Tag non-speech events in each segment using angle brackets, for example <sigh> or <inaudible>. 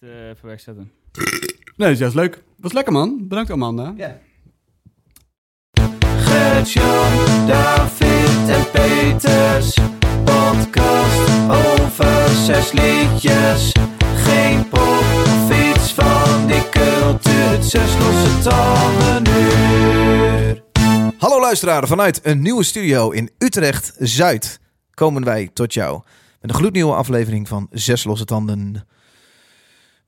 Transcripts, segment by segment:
eh even wegzetten. Nee, dat is juist leuk. Was lekker, man. Bedankt, Amanda. Ja. Gert-Jan, David en Peters. Podcast over zes liedjes. Geen pop of iets van die cultuur. Zes losse tanden uur. Hallo luisteraar, vanuit een nieuwe studio in Utrecht-Zuid komen wij tot jou. Met een gloednieuwe aflevering van Zes Losse Tanden.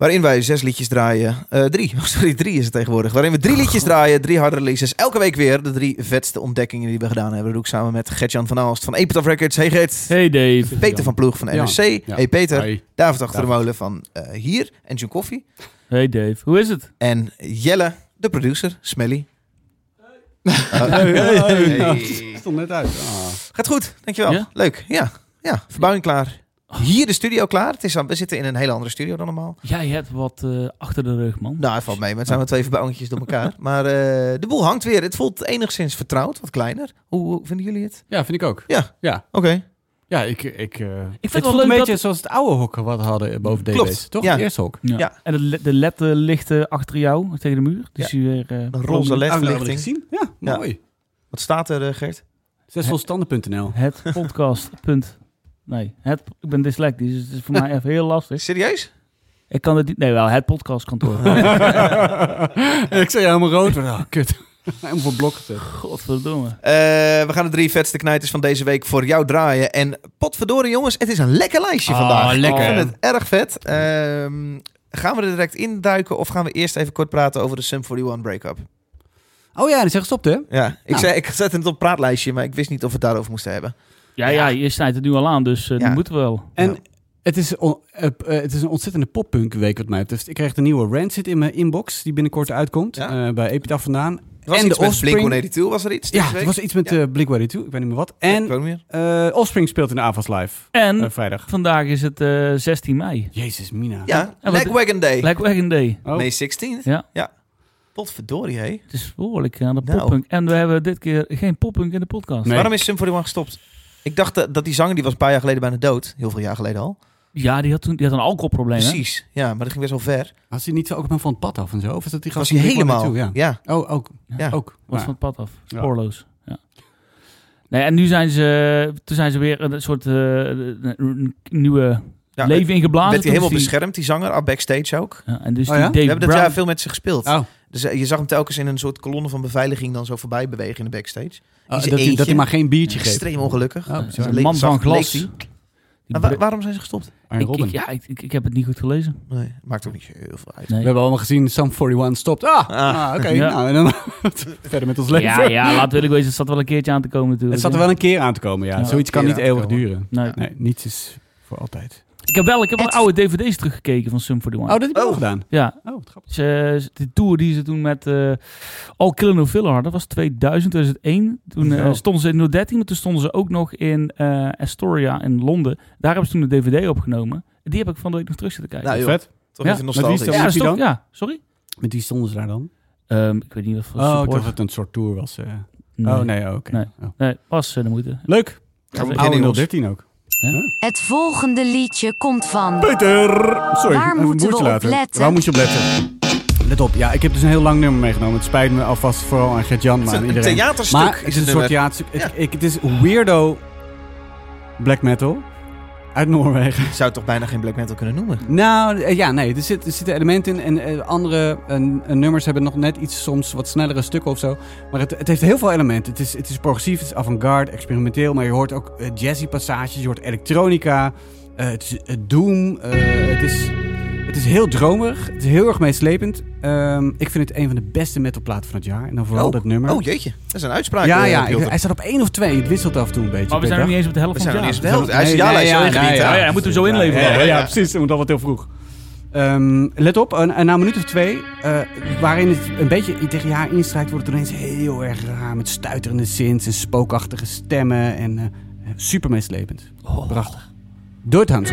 Waarin wij zes liedjes draaien. Eh, drie, <laughs> oh, sorry, drie is het tegenwoordig. Waarin we drie liedjes draaien, drie harde releases. Elke week weer de drie vetste ontdekkingen die we gedaan hebben. Dat doe ik samen met Gertjan van Aalst van Epitaph Records. Hey Gert. Hey Dave. Peter van Ploeg van. NRC. Ja. Hey Peter. Hey. David achter de molen van eh, hier en John Koffie. Hey Dave. Hoe is het? En Jelle, de producer, Smelly. Hey, hey, Hey. Stond net uit. Ah. Gaat goed, dankjewel. Ja? Leuk, ja. Ja, verbouwing klaar. Hier de studio klaar. Het is, we zitten in een hele andere studio dan normaal. Jij hebt wat eh, achter de rug, man. Nou, het valt mee, het zijn maar twee verbouwingjes door elkaar. <laughs> Maar eh, de boel hangt weer. Het voelt enigszins vertrouwd, wat kleiner. Hoe, hoe vinden jullie het? Ja, vind ik ook. Ja. Ja, Oké. ja ik, ik, eh, het het wel voelt leuk een beetje dat- zoals het oude hok wat we hadden boven DB's. Klopt, Toch? ja. Het eerste hok. Ja. Ja. En de, de letten lichten achter jou, tegen de muur. Dus je weer... eh, Een roze ledverlichting. gezien? Ja, Ja. mooi. Wat staat er, Gert? Zesvolstanden.nl. Het podcast. Nee, het, ik ben dyslectisch, dus het is voor mij even heel lastig. Serieus? Ik kan het niet... Nee, wel, het podcastkantoor. <laughs> <laughs> ik zei helemaal rood. Oh, kut. <laughs> Helemaal voor blokken. Godverdomme. Eh, we gaan de drie vetste knijters van deze week voor jou draaien. En potverdorie jongens, het is een lekker lijstje Oh, vandaag. lekker. Ik vind het erg vet. Ehm, gaan we er direct induiken of gaan we eerst even kort praten over de Sum 41 break-up? Oh ja, die zijn gestopt, hè? Ja, ik, Nou. zei, ik zette het op het praatlijstje, maar ik wist niet of we het daarover moesten hebben. Ja, ja, je snijdt het nu al aan, dus eh Ja. dat moeten we wel. En Ja. het, is eh, eh, het is een ontzettende poppunk week wat mij betreft. Ik kreeg een nieuwe Rancid in mijn inbox die binnenkort uitkomt. Ja? eh, bij Epitaph vandaan. Was en iets de met Offspring. Blink-182 was er iets Ja, er was iets met Ja. eh Blink-182, ik weet niet meer wat. En eh Offspring speelt in de AVAS Live. En vrijdag. vandaag is het eh 16 mei. Jezus, Mina. Ja, Legwagon Day. Like Wagon Day. Oh. May 16th. Ja. ja. Potverdorie, hé. Het is behoorlijk aan de Nou. poppunk. En we hebben dit keer geen poppunk in de podcast. Nee. Waarom is Sum 41 gestopt? Ik dacht dat, dat die zanger, die was een paar jaar geleden bijna dood. Heel veel jaar geleden al. Ja, die had toen die had een alcoholprobleem, hè? Precies. Ja, maar dat ging best wel ver. Was hij niet zo ook van het pad af en zo? Of is dat die Was hij van Blink-182? helemaal. Ja. Ja. Oh, ook. Ja. ook. Was Ja. van het pad af. Spoorloos. Ja. Nee, en nu zijn ze, toen zijn ze weer een soort eh, nieuwe Ja, leven ingeblazen. werd hij helemaal die- beschermd, die zanger, backstage ook. Ja, en dus Oh die? We hebben dat jaar veel met ze gespeeld. Oh, Dus eh, je zag hem telkens in een soort kolonne van beveiliging dan zo voorbij bewegen in de backstage. Zijn dat, hij, eentje. dat hij maar geen biertje geeft. Extreem ongelukkig. Oh, een man van glas. wa- waarom zijn ze gestopt? Ik, ja, ik, ik, ik heb het niet goed gelezen. Nee, maakt ook niet zo heel veel uit. We hebben allemaal gezien, Sam 41 stopt. Ah, Ah. ah, oké. Ja. Nou, en dan <laughs> verder met ons leven. Ja, ja, laat wil ik wezen, het zat wel een keertje aan te komen natuurlijk. Het zat er wel een keer aan te komen, ja. Ja. Zoiets kan niet eeuwig duren. Nee. Nee, niets is voor altijd. Ik heb wel, ik heb wel oude dvd's teruggekeken van Sum 41. Oh, dat heb je Oh. wel gedaan. Ja, Oh, wat grappig. ze, de tour die ze toen met eh All Killer No Filler hadden, was 2000, 2001. Toen eh, stonden ze in 013, maar toen stonden ze ook nog in eh, Astoria in Londen. Daar hebben ze toen de dvd opgenomen. Die heb ik van de week nog terug zitten kijken. Nou. Vet. Toch Ja. even Met wie ja, toch, hij ja, sorry. Met wie stonden ze daar dan? Ehm, ik weet niet of het Oh, ik support. dacht dat het een soort tour was. eh. nee. Oh, nee, oké. Nee. Oh. Nee, was eh, de moeite. Leuk. Gaan we beginnen, jongens. 013 ook. Het volgende liedje komt van. Peter! Sorry, Waar moeten we op laten. letten? Waar moet je op letten? Let op, ja, ik heb dus een heel lang nummer meegenomen. Het spijt me alvast vooral aan Gert-Jan, Het maar is aan een, een iedereen. theaterstuk. Maar het is een soort theaterstuk. Het, Ja. ik, het is weirdo black metal uit Noorwegen. Zou het toch bijna geen black metal kunnen noemen? Nou, eh, ja, nee, er, zit, er zitten elementen in. En eh, andere eh, eh, nummers hebben nog net iets, soms wat snellere stukken of zo. Maar het, het heeft heel veel elementen. Het is, het is progressief, het is avant-garde, experimenteel. Maar je hoort ook jazzy passages, je hoort elektronica. het is doom. het, is, het is heel dromerig. Het is heel erg meeslepend. Ehm, ik vind het een van de beste metalplaten van het jaar. En dan vooral Oh. dat nummer. Oh jeetje, dat is een uitspraak. ja, eh, ja ik- hij staat op één of twee. Het wisselt af en toe een beetje. Maar we zijn nog niet eens op de helft We van zijn het nog jaar. niet eens op de helft. Hij is ja, hij moet hem zo inleveren. Ja, ja, Ja. precies. Dat moet al wat heel vroeg. Ehm, let op, na een minuut of twee, eh, waarin het een beetje tegen je haar instrijkt, wordt het ineens heel erg raar. Met stuiterende synths en spookachtige stemmen. En eh, super meeslepend. Oh. Prachtig. Door het Hans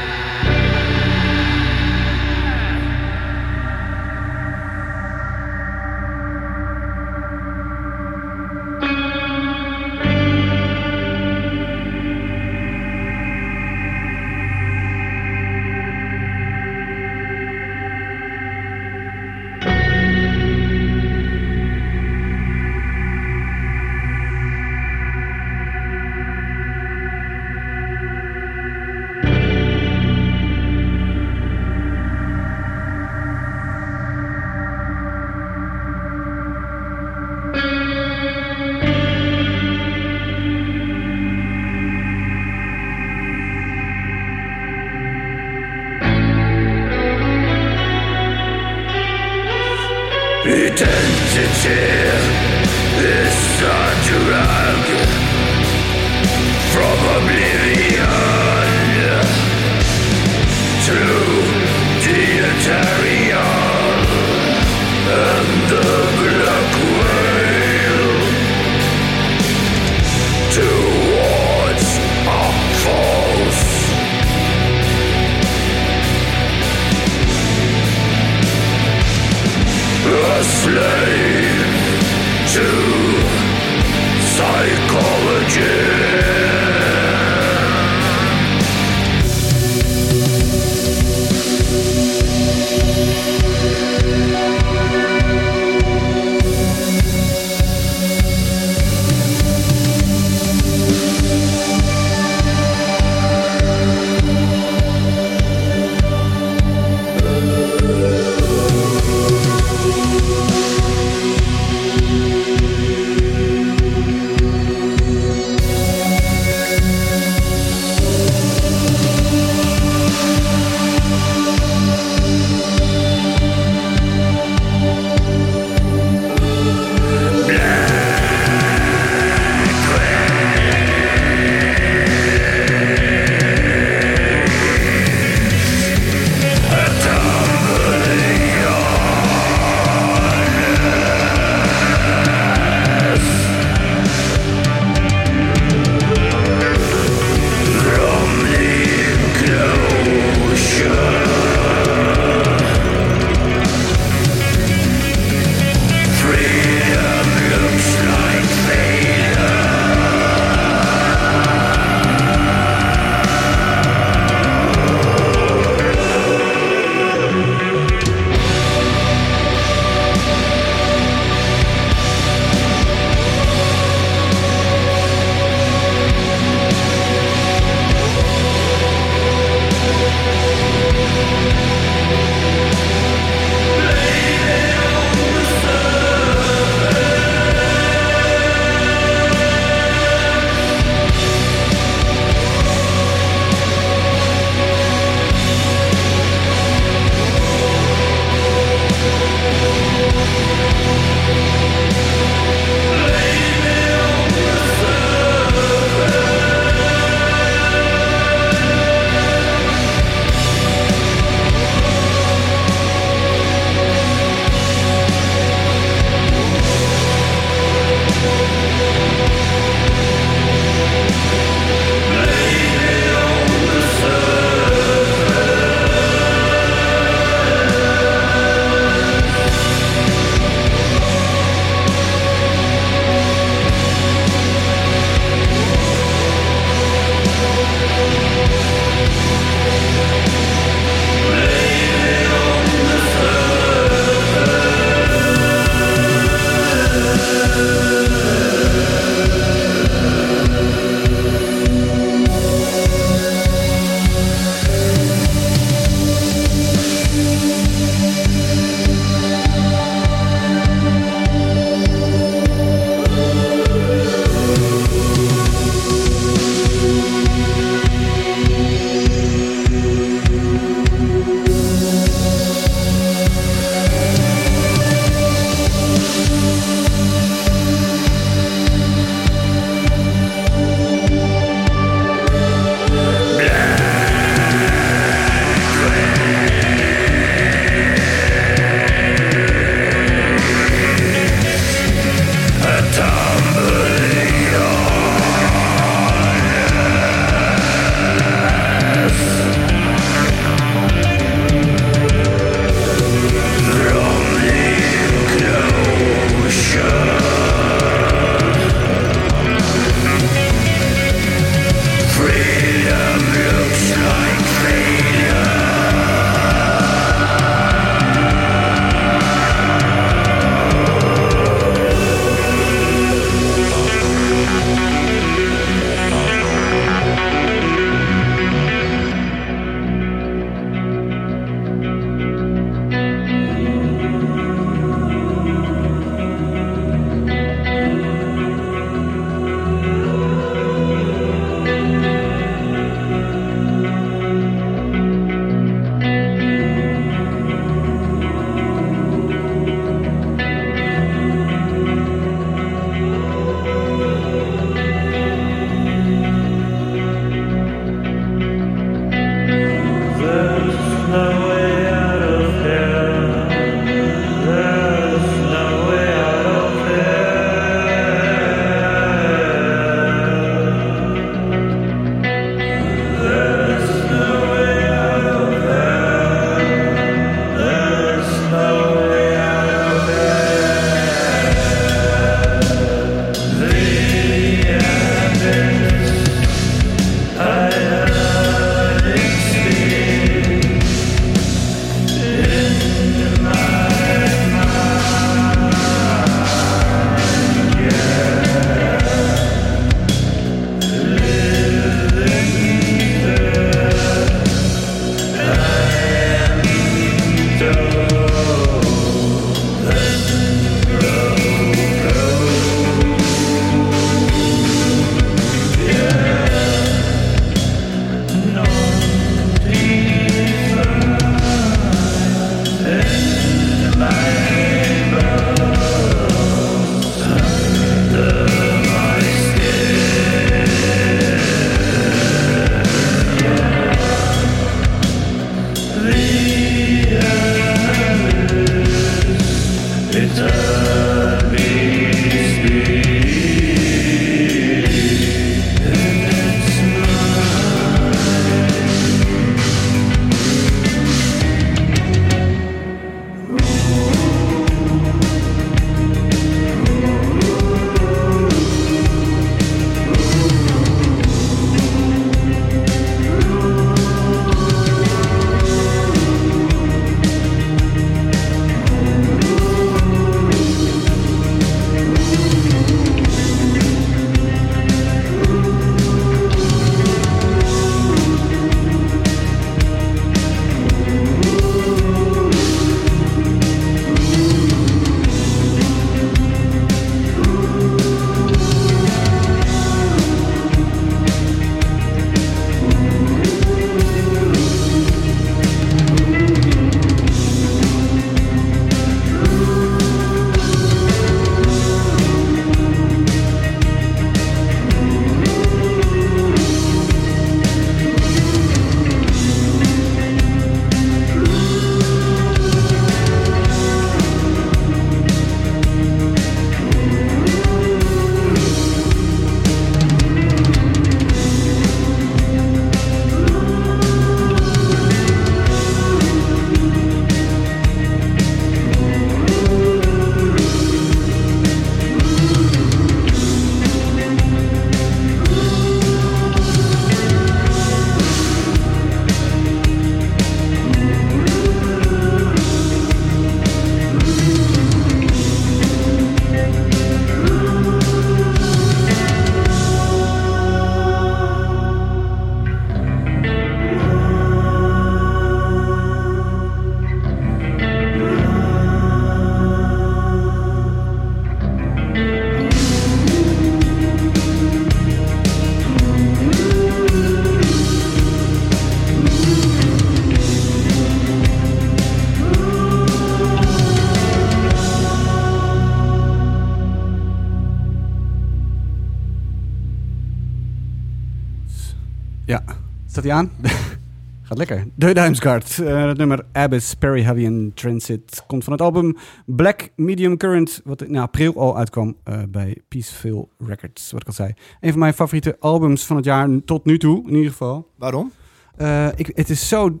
lekker. De Duimsgaard. eh het nummer Abyss, Perry Heavy and Transit. Komt van het album Black Medium Current. Wat in april al uitkwam eh, bij Peaceful Records. Wat ik al zei. Een van mijn favoriete albums van het jaar tot nu toe, in ieder geval. Waarom? Eh, ik, het, is zo,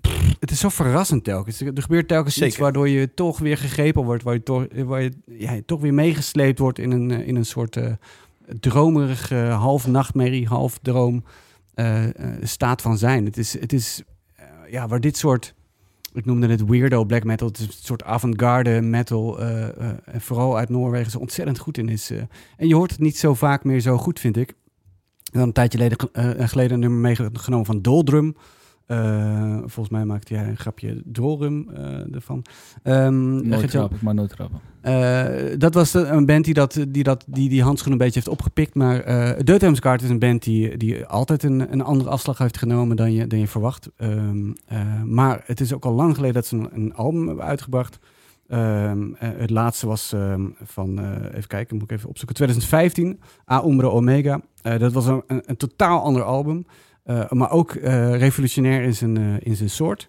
pff, het is zo verrassend telkens. Er gebeurt telkens iets waardoor je toch weer gegrepen wordt. Waar je toch, waar je, ja, toch weer meegesleept wordt in een, in een soort dromerige half nachtmerrie, half droom eh, eh, staat van zijn. Het is, het is eh, ja, waar dit soort... Ik noemde het weirdo black metal. Het een soort avant-garde metal. vooral uit Noorwegen zo ontzettend goed in is. en je hoort het niet zo vaak meer zo goed, vind ik. Had een tijdje geleden, geleden een nummer meegenomen van Doldrum. Eh, volgens mij maakte jij een grapje Dolrum eh ervan. Ehm, Nooit maar nooit eh, dat was een band die, dat, die, dat, die die handschoen een beetje heeft opgepikt. Maar Deuthemsgaard is een band die, die altijd een, een andere afslag heeft genomen dan je, dan je verwacht. Ehm, eh, maar het is ook al lang geleden dat ze een, een album hebben uitgebracht. Ehm, eh, het laatste was van, even kijken, moet ik even opzoeken, 2015, A Umbra Omega. Dat was een, een, een totaal ander album, maar ook eh, revolutionair in zijn, eh, in zijn soort.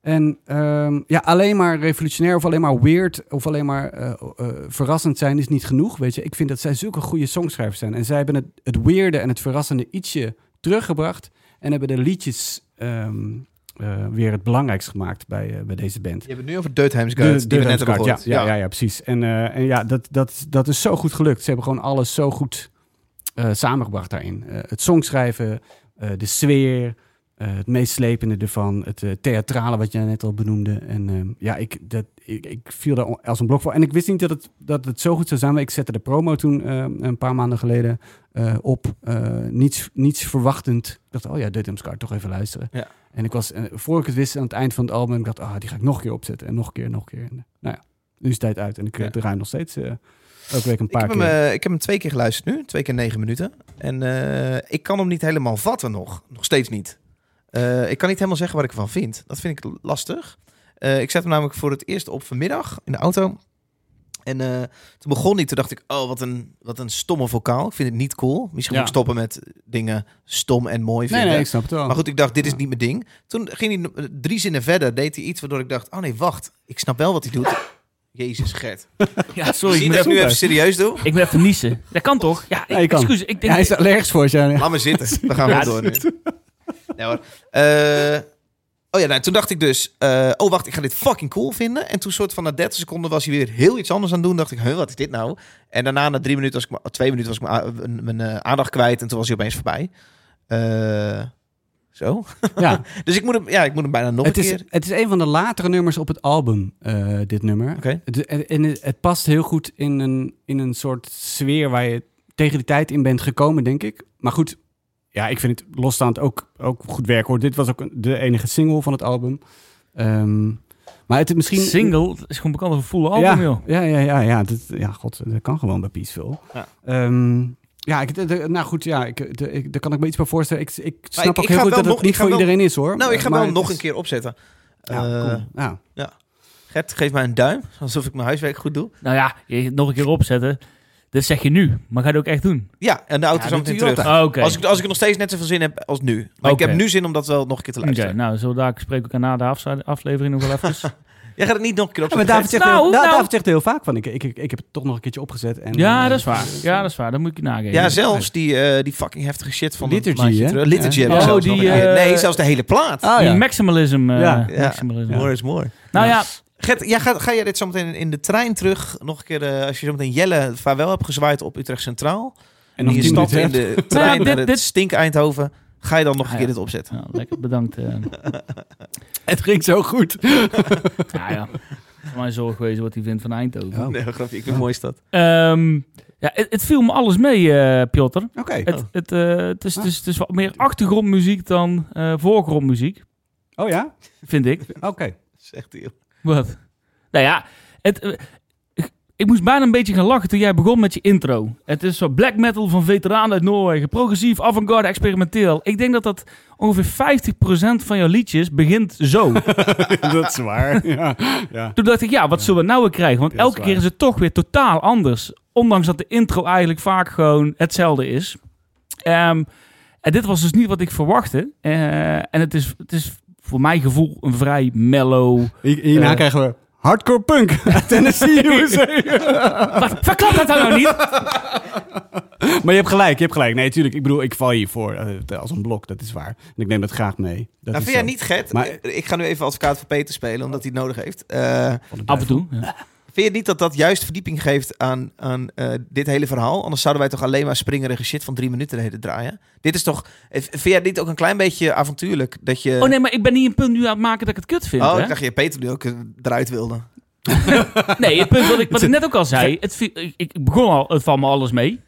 En ehm, ja, alleen maar revolutionair of alleen maar weird of alleen maar eh, eh, verrassend zijn is niet genoeg. Weet je, ik vind dat zij zulke goede songschrijvers zijn. En zij hebben het, het weirde en het verrassende ietsje teruggebracht. En hebben de liedjes ehm, eh, weer het belangrijkst gemaakt bij, eh, bij deze band. Je hebt het nu over Deutheims Guides, die we net hebben Duitsgaard, gehoord. ja, ja, ja, ja, precies. En, eh, en ja, dat, dat, dat is zo goed gelukt. Ze hebben gewoon alles zo goed eh, samengebracht daarin. Eh, het songschrijven, eh, de sfeer, eh, het meeslepende ervan, het eh, theatrale wat je net al benoemde. En ehm, ja, ik, dat, ik, ik viel daar als een blok voor. En ik wist niet dat het, dat het zo goed zou zijn. Maar ik zette de promo toen eh, een paar maanden geleden eh, op. Eh, niets, niets verwachtend. Ik dacht, oh ja, Dutham's Card, toch even luisteren. Ja. En ik was, eh, voor ik het wist, aan het eind van het album, ik dacht, ah, die ga ik nog een keer opzetten. En nog een keer, nog een keer. En, eh, nou ja, nu is het tijd uit. En ik Ja. draai nog steeds eh, elke week een Ik paar heb, hem, keer. eh, ik heb hem twee keer geluisterd nu, twee keer negen minuten. En eh, ik kan hem niet helemaal vatten nog, nog steeds niet. Eh, ik kan niet helemaal zeggen wat ik ervan vind. Dat vind ik lastig. Ik zet hem namelijk voor het eerst op vanmiddag in de auto. En toen begon hij, toen dacht ik, oh, wat een, wat een stomme vocaal. Ik vind het niet cool. Misschien Ja. moet ik stoppen met dingen stom en mooi nee, vinden. nee, ik snap het wel. Maar goed, ik dacht, dit is niet mijn ding. Toen ging hij drie zinnen verder, deed hij iets waardoor ik dacht, oh nee, wacht. Ik snap wel wat hij doet. Jezus, Gert. <laughs> Ja, sorry. Zie Ik je dat ik nu even, serieus doe? ik ben even niezen. Dat kan toch? Ja, ik, Ja, je kan. excuus. Ik Ja, denk, hij is allergisch voor je. Laat me zitten. We gaan Ja, wel door nu. Nee, hoor. Eh, oh ja, nou, toen dacht ik dus... eh, oh, wacht, ik ga dit fucking cool vinden. En toen soort van na 30 seconden was hij weer heel iets anders aan het doen. dacht ik, huh, wat is dit nou? En daarna, na drie minuten, was ik, ma- twee minuten, was ik mijn, a- mijn, mijn, eh, aandacht kwijt. En toen was hij opeens voorbij. Eh, zo. Ja, <laughs> Dus ik moet hem, ja, ik moet hem bijna nog het, een is, keer... het is een van de latere nummers op het album, eh, dit nummer. Oké. En en het, het past heel goed in een, in een soort sfeer waar je tegen die tijd in bent gekomen, denk ik. Maar goed, ja, ik vind het losstaand ook, ook goed werk hoor. Dit was ook een- de enige single van het album. Ehm, maar het is misschien... single het is gewoon bekend als een full album, ja, joh. Ja, ja, ja, ja, dat, ja, god, dat kan gewoon bij Peaceful. Ja. Ehm, ja, ik, de- de- nou goed, ja, ik, de- ik, daar kan ik me iets bij voorstellen. Ik, ik snap ik- ook ik heel goed dat het nog- niet ik ga voor wel- iedereen is hoor. Nou, ik ga Maar wel het nog is- een keer opzetten. Ja, Eh, cool. Ja. Gert, geef mij een duim. Alsof ik mijn huiswerk goed doe. Nou ja, je nog een keer opzetten. Dat zeg je nu, maar ga je het ook echt doen? Ja, en de auto Ja, is meteen terug. Ah, Oké. Als, ik, als ik er nog steeds net zoveel zin heb als nu. Maar ik heb nu zin om dat wel nog een keer te Oké, luisteren. nou, zo daar we elkaar na de aflevering nog wel even. <laughs> Jij gaat het niet nog een keer Ja, maar opzetten. David zegt, Nou, heel, nou. David zegt heel vaak van, ik, ik, ik, ik heb het toch nog een keertje opgezet. En, ja, eh, dat is waar. Ja, dat is waar. Dat moet ik je nageven. Ja, zelfs die, eh, die fucking heftige shit van Liturgy, een maandje hè? terug. Liturgy Ja. heb ik Oh, zelfs die, nog een keer. eh, Nee, zelfs de hele plaat. Ah, Die ja. maximalism. eh, Ja. Ja. maximalism. Mooi is mooi. Nou ja, Gert, jij gaat, ga jij dit zo meteen in de trein terug? Nog een keer, eh, als je zo meteen Jelle vaarwel hebt gezwaaid op Utrecht Centraal. En nog stapt minuten in hebt. de trein dit- naar het dit- stink Eindhoven. Ga je dan nog een Ja, keer ja. dit opzetten? ja, lekker bedankt. eh. <laughs> Het ging zo goed. <laughs> ja, ja. Voor mij zorg wezen wat hij vindt van Eindhoven. Oh. Nee, grapje. Ik vind het mooi is dat. Ehm, ja, het, het viel me alles mee, eh Piotr. Oké. Het, het, eh, het, is, het, is, het is wat meer achtergrondmuziek dan eh, voorgrondmuziek, Oh ja? vind ik. Oké. Zegt hij. Wat? Nou ja, het, ik- moest bijna een beetje gaan lachen toen jij begon met je intro. Het is zo black metal van veteranen uit Noorwegen. Progressief, avant-garde, experimenteel. Ik denk dat dat ongeveer 50% van jouw liedjes begint zo. <laughs> <laughs> dat is waar. Ja. ja. Toen dacht ik, ja, wat zullen we nou weer krijgen? Want Ja, dat is elke keer is het toch weer totaal anders. Ondanks dat de intro eigenlijk vaak gewoon hetzelfde is. Ehm, En dit was dus niet wat ik verwachtte. Eh, en het is, het is voor mijn gevoel een vrij mellow... Hier- Hierna Eh. krijgen we hardcore punk <laughs> Tennessee, <laughs> USA. <laughs> Wat, verklap dat dan nou niet? maar je hebt gelijk, je hebt gelijk. Nee, tuurlijk. Ik bedoel, ik val hiervoor eh, als een blok, dat is waar. En ik neem dat graag mee. Dat Nou, vind jij niet, Gert? Maar- ik ga nu even advocaat voor Peter spelen, omdat hij het nodig heeft. Eh, Van Af en toe. ja. Vind je niet dat dat juist verdieping geeft aan, aan eh, dit hele verhaal? Anders zouden wij toch alleen maar springerige shit van drie minuten de hele draaien? Dit is toch... eh, Vind jij dit ook een klein beetje avontuurlijk? Dat je... Oh nee, maar ik ben niet een punt nu aan het maken dat ik het kut vind. Oh, hè? ik dacht je Peter nu ook eh, eruit wilde. <laughs> Nee, het punt wat ik, wat ik net ook al <laughs> zei. Het, ik, ik begon al, het valt me alles mee.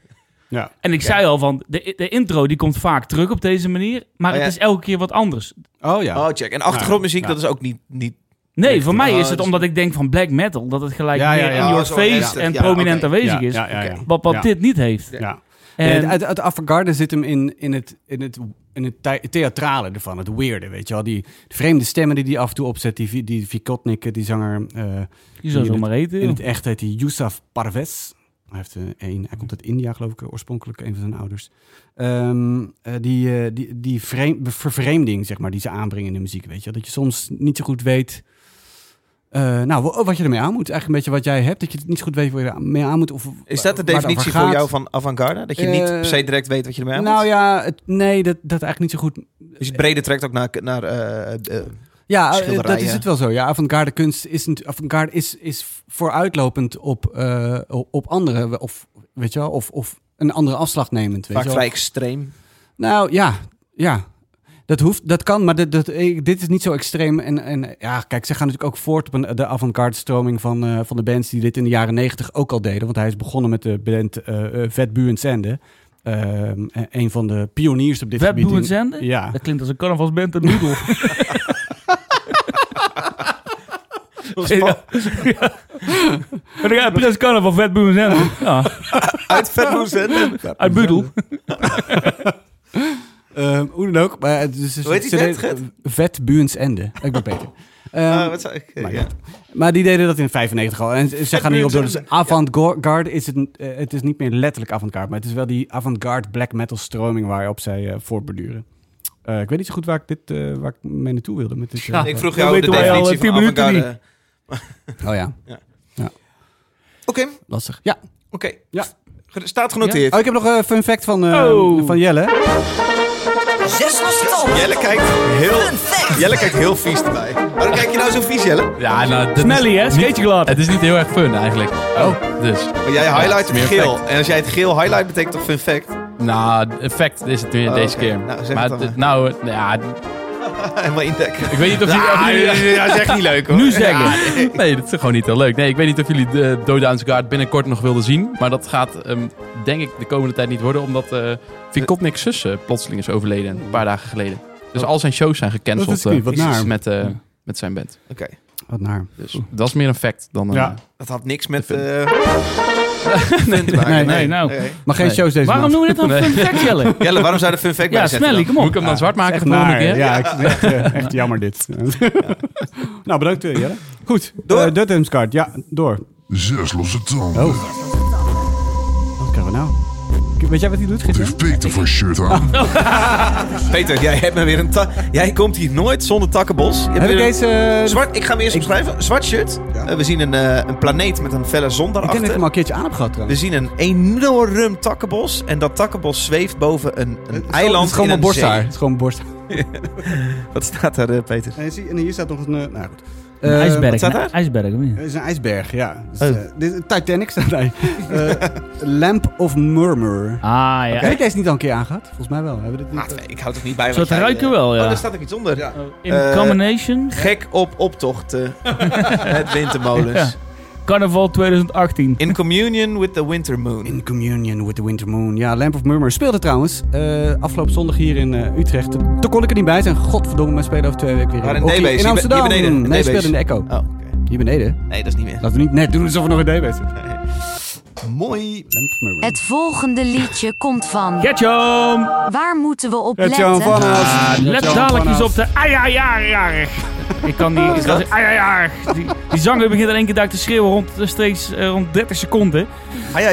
Ja. En ik zei al van, de, de intro die komt vaak terug op deze manier. Maar Oh, ja. het is elke keer wat anders. Oh ja. Oh, check. En achtergrondmuziek, Ja. dat is ook niet... niet Nee, voor mij is het omdat ik denk van black metal. Dat het gelijk Ja, ja, meer in your zo face en Ja, prominent aanwezig is. Ja, ja, ja. Oké. Wat, wat Ja. dit niet heeft. Ja. En, En het, het avant-garde zit hem in, in, het, in, het, in het thea- theatrale ervan, het weirde, weet je wel. Die de vreemde stemmen die hij af en toe opzet, die, die Vikotnik, die zanger, eh, je zou in zo het- maar eten. in het echt heet hij Yusuf Parvez. Hij, heeft, eh, een, hij komt uit India, geloof ik, oorspronkelijk, een van zijn ouders. Ehm, eh, die die, die vreem- vervreemding, zeg maar, die ze aanbrengen in de muziek, weet je wel. Dat je soms niet zo goed weet... eh, nou, wa- wat je ermee aan moet. Eigenlijk een beetje wat jij hebt. Dat je het niet goed weet waar je ermee aan moet. Of, Is dat de definitie voor jou van avant-garde? Dat je niet Eh, per se direct weet wat je ermee aan Nou moet? ja, het, nee, dat, dat eigenlijk niet zo goed. Dus het brede trekt ook naar... naar de- Ja, dat is het wel zo. Ja, avant-garde kunst is, avant-garde is, is vooruitlopend op, op- op andere, of weet je wel, of, of een andere afslag nemend. Weet vaak vrij extreem. Nou ja, ja. Dat hoeft, dat kan, maar dit, dat, dit is niet zo extreem. En, en ja, kijk, ze gaan natuurlijk ook voort op een, de avant-garde stroming van, eh, van de bands die dit in de jaren negentig ook al deden. Want hij is begonnen met de band eh eh, Vet en Sende. Ehm, eh, een van de pioniers op dit Vet gebied. Boe en in- Zende? Ja. Dat klinkt als een carnavalsband <laughs> en noedel. ja. ja. Maar dan Prins Carnaval Vet en Zende. Ja, Uit en... uit Budel. <laughs> Ehm, hoe dan ook. Maar het is, Hoe heet die? Vet Buens Ende. Ik ben Peter. <laughs> Ehm, Ah, wat zou ik... maar ja. ja. Maar die deden dat in 95 al. En ze gaan hierop door. Dus avant-garde is het, eh, het is niet meer letterlijk avant-garde. Maar het is wel die avant-garde black metal stroming waarop zij eh voortborduren. Eh, ik weet niet zo goed waar ik, dit, eh, waar ik mee naartoe wilde. Met dit, Ja. Ik vroeg jou de definitie van minuten avant-garde. Oh <laughs> ja, Oké, lastig. Ja. oké. Ja. Staat genoteerd. Oh, ik heb nog een fun fact van, eh, Oh. van Jelle. Zes. Jelle kijkt heel... Jelle kijkt heel vies erbij. Waarom kijk je nou zo vies, Jelle? Ja, nou, dit Smelly, hè? gelaten. Het is niet heel erg fun eigenlijk. Oh. Dus, Maar jij highlight het geel. En als jij het geel highlight, betekent toch fun fact? nou, effect is het weer Oh, deze keer. Nou, zeg maar het dan het- maar. nou, ja, <laughs> Helemaal indekken. ik weet niet of jullie... jullie- ja, dat is echt niet leuk hoor. Nu zeggen. Nee, dat is gewoon niet heel leuk. Nee, ik weet niet of jullie de Dodaan's Guard binnenkort nog wilden zien. Maar dat gaat, ehm, denk ik, de komende tijd niet worden. Omdat eh Vikotnik's zus eh, plotseling is overleden. Een paar dagen geleden. Dus al zijn shows zijn Dat gecanceld niet, eh, wat naar. met, eh, met zijn band. Oké, Wat naar. Dus dat is meer een fact dan een... Ja. dat had niks met... De eh <laughs> maken. nee, nee, nou. Maar geen Nee. shows deze Waarom maand. noem je dit dan Nee. fun fact, Jelle? <laughs> Jelle, waarom zou de fun fact Ja, Smelly, dan? kom Moet op. ik hem dan zwart maken Echt de volgende naar. keer? Ja, ik, echt, eh, echt jammer dit. <laughs> nou, bedankt eh, Jelle. Goed, Door. Uh, Duthamscard. Ja, door. Zes losse tanden. Oh. Wat krijgen we nou? Weet jij wat hij doet, heeft Peter voor shirt aan? <laughs> Peter, jij hebt me weer een... ta- Jij komt hier nooit zonder takkenbos. Je Heb ik een- deze... eh, Zwart, ik ga hem eerst omschrijven. Zwart shirt. Eh, we zien een, eh, een planeet met een felle zon ik denk dat ik daarachter. hem al een keertje aan heb gehad We trouwens. zien een enorm takkenbos. En dat takkenbos zweeft boven een, een Het is eiland gewoon in mijn een borsthaar. zee. Het is gewoon mijn borst. <laughs> Wat staat daar, eh, Peter? En, hier staat nog een... eh, nou goed. Een Eh, ijsberg. wat staat daar? IJsberg? Het is een ijsberg, ja. Dus, Oh. dit, Titanic staat daar. <laughs> Eh, Lamp of Murmur. Ah, ja. Heb ik deze niet al een keer aangehad? Volgens mij wel. Hebben we dit niet? Ah, ik houd toch niet bij Zo jij, ruiken wel, ja. Oh, daar staat ook iets onder. In combination. Gek op optocht. eh, <laughs> met wintermolens. Ja. Carnaval 2018. In communion with the winter moon. In Communion with the Winter Moon. Ja, Lamp of Murmur speelde trouwens eh, afgelopen zondag hier in eh, Utrecht. Toen kon ik er niet bij zijn. Godverdomme, maar spelen over twee weken weer Waar in in Amsterdam. hier beneden, nee, speelde in de Echo. Oh, oké. Hier beneden. Nee, dat is niet meer. Laten we niet net doen alsof we nog in D-Base zitten. Mooi. Het volgende liedje komt van. Getjom! Waar moeten we op Gert-Jan letten? van. Ah, let Gert-Jan dadelijk eens op de... Ja, ja, ja. Ik kan die... Is dat? ja, ja, die, die zanger begint in één keer duik te schreeuwen rond, eh, steeds eh, rond 30 seconden. Ah ja,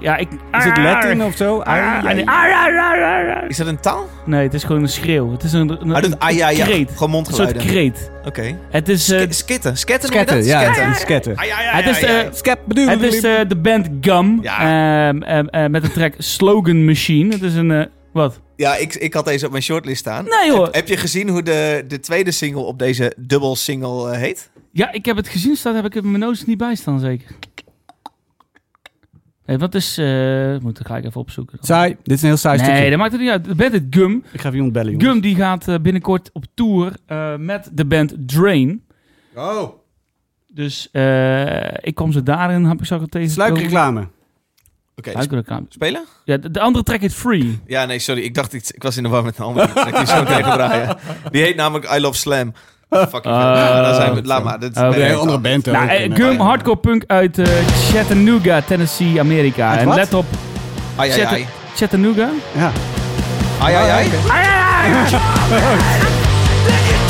ja. Ik... Is het Latin of zo? Ah, Ah. Is dat een taal? Nee, het is gewoon een schreeuw. Het is een, een, doet ah ja. kreet. Gewoon Een soort mondgeluiden. kreet. Oké. Het is... eh, Sk- Skitten. Sketten ja. Sketten. een Sketten. Ja, ja, het is Skep, bedoel Het is eh, de band Gum Ja. ehm, ehm, eh, met de track Slogan Machine. Het is een... eh, wat? Ja, ik, ik had deze op mijn shortlist staan. Nee, hoor. Heb, heb je gezien hoe de, de tweede single op deze dubbel single eh, heet? Ja, ik heb het gezien staan. Heb ik er in mijn notes niet bij staan, zeker. Hey, wat is... eh moet ik gelijk even opzoeken. dan. Saai. Dit is een heel saai Nee, stukje. dat maakt het niet uit. De band Gum. Ik ga even iemand bellen, jongens. Gum die gaat eh, binnenkort op tour eh, met de band Drain. Oh. Dus eh, ik kom ze daarin, heb ik zo tegen. Sluikreclame. Oké, Sluikreclame. spelen? Ja, de, de andere track heet Free. Ja, nee, sorry. Ik dacht, iets, ik was in de war met een andere track die zo draaien. Die heet namelijk I Love Slam. Fucking dan zijn we, laat maar. Dat, Oh, oké. nee, Een andere band. Nou, eh, Gum, hardcore punk uit eh, Chattanooga, Tennessee, Amerika. Uit En wat? let op, Ai, ai, ai. Chattanooga. Ja. Ai, ai, ai. You're <laughs> <laughs>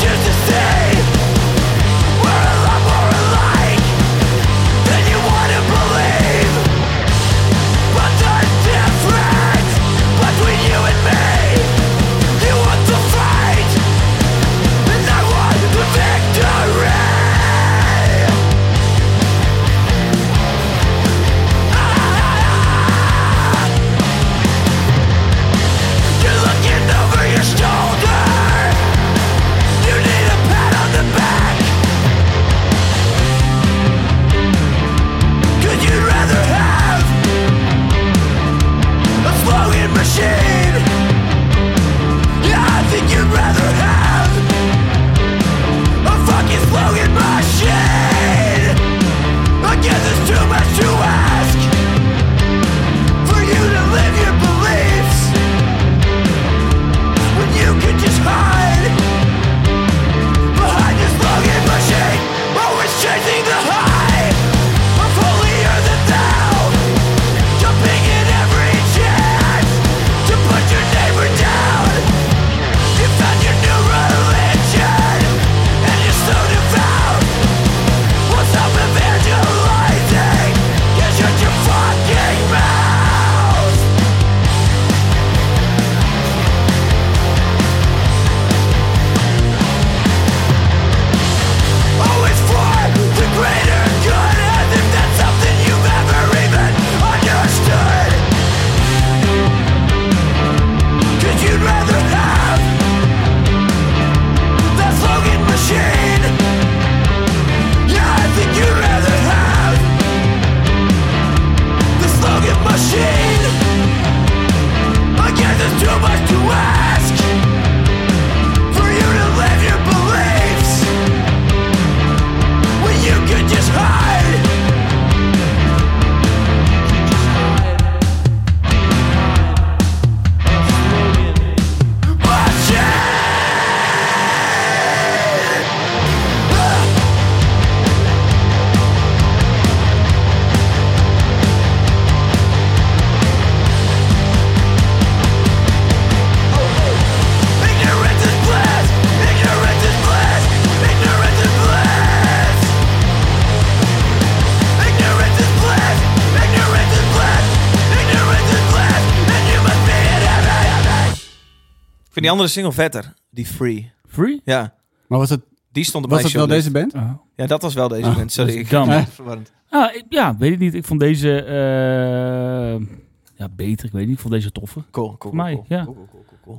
vind die andere single vetter. Die Free. Free? Ja, Maar was het, die stond op was mijn het wel deze band? Oh. Ja, dat was wel deze Ah, band. Sorry, dat ik verwarrend. Ah, ik- ja, weet ik niet. Ik vond deze eh, ja, beter. Ik weet niet. Ik vond deze toffer. Cool, cool, cool, mij, cool, ja. cool,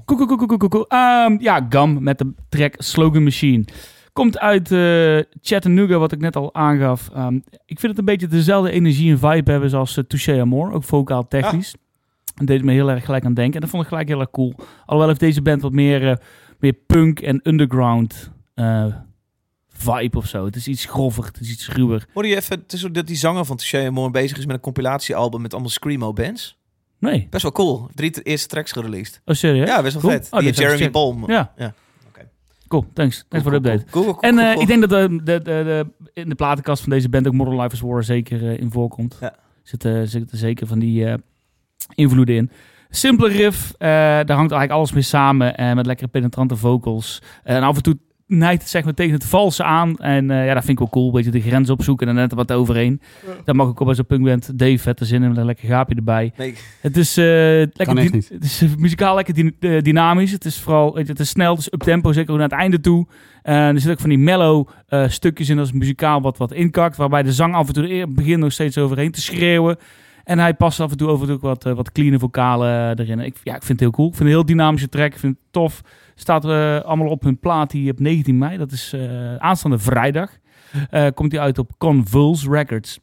cool, cool, cool, cool. Cool, cool. Ehm, ja, Gum met de track Slogan Machine. Komt uit eh, Chattanooga, wat ik net al aangaf. Ehm, ik vind het een beetje dezelfde energie en vibe hebben zoals uh, Touché Amor. Ook vocaal technisch. En deed me heel erg gelijk aan denken. En dat vond ik gelijk heel erg cool. Alhoewel heeft deze band wat meer, eh, meer punk en underground eh, vibe of zo. Het is iets grover, het is iets ruwer. Hoorde je even het is dat die zanger van Touché Amore bezig is met een compilatiealbum met allemaal screamo bands? Nee. Best wel cool. Drie eerste tracks gereleased. Oh, serieus? Ja, best wel Cool. vet. Oh, die dat Jeremy Bolm. Ja. Ja. Oké. Cool, thanks. Thanks voor de update. Cool, cool, cool, En eh, cool. ik denk dat de, de, de, de- in de platenkast van deze band ook Modern Life is War zeker eh, in voorkomt. Ja. Zitten, zitten zeker van die eh, invloeden in. Simpele riff, eh, daar hangt eigenlijk alles mee samen. En met lekkere penetrante vocals. en af en toe neigt het zeg maar tegen het valse aan. En eh, ja, dat vind ik wel cool. Een beetje de grens opzoeken en er net wat overheen. Dat mag ik ook bij zo'n punkband. Dave, vette zin in met een lekker gaapje erbij. Nee, Het is, eh, lekker Kan echt dy- niet. het is eh, muzikaal lekker dy- eh, dynamisch. Het is vooral weet je, het is snel, het is up-tempo, zeker ook naar het einde toe. En er zitten ook van die mellow eh, stukjes in als muzikaal wat, wat inkakt. Waarbij de zang af en toe er begint nog steeds overheen te schreeuwen. En hij past af en toe over ook wat, eh, wat clean vocalen eh, erin. Ik, ja, ik vind het heel cool. Ik vind het een heel dynamische track. Ik vind het tof. Staat eh, allemaal op hun plaat die op 19 mei. Dat is aanstaande vrijdag. Komt die uit op Convulse Records.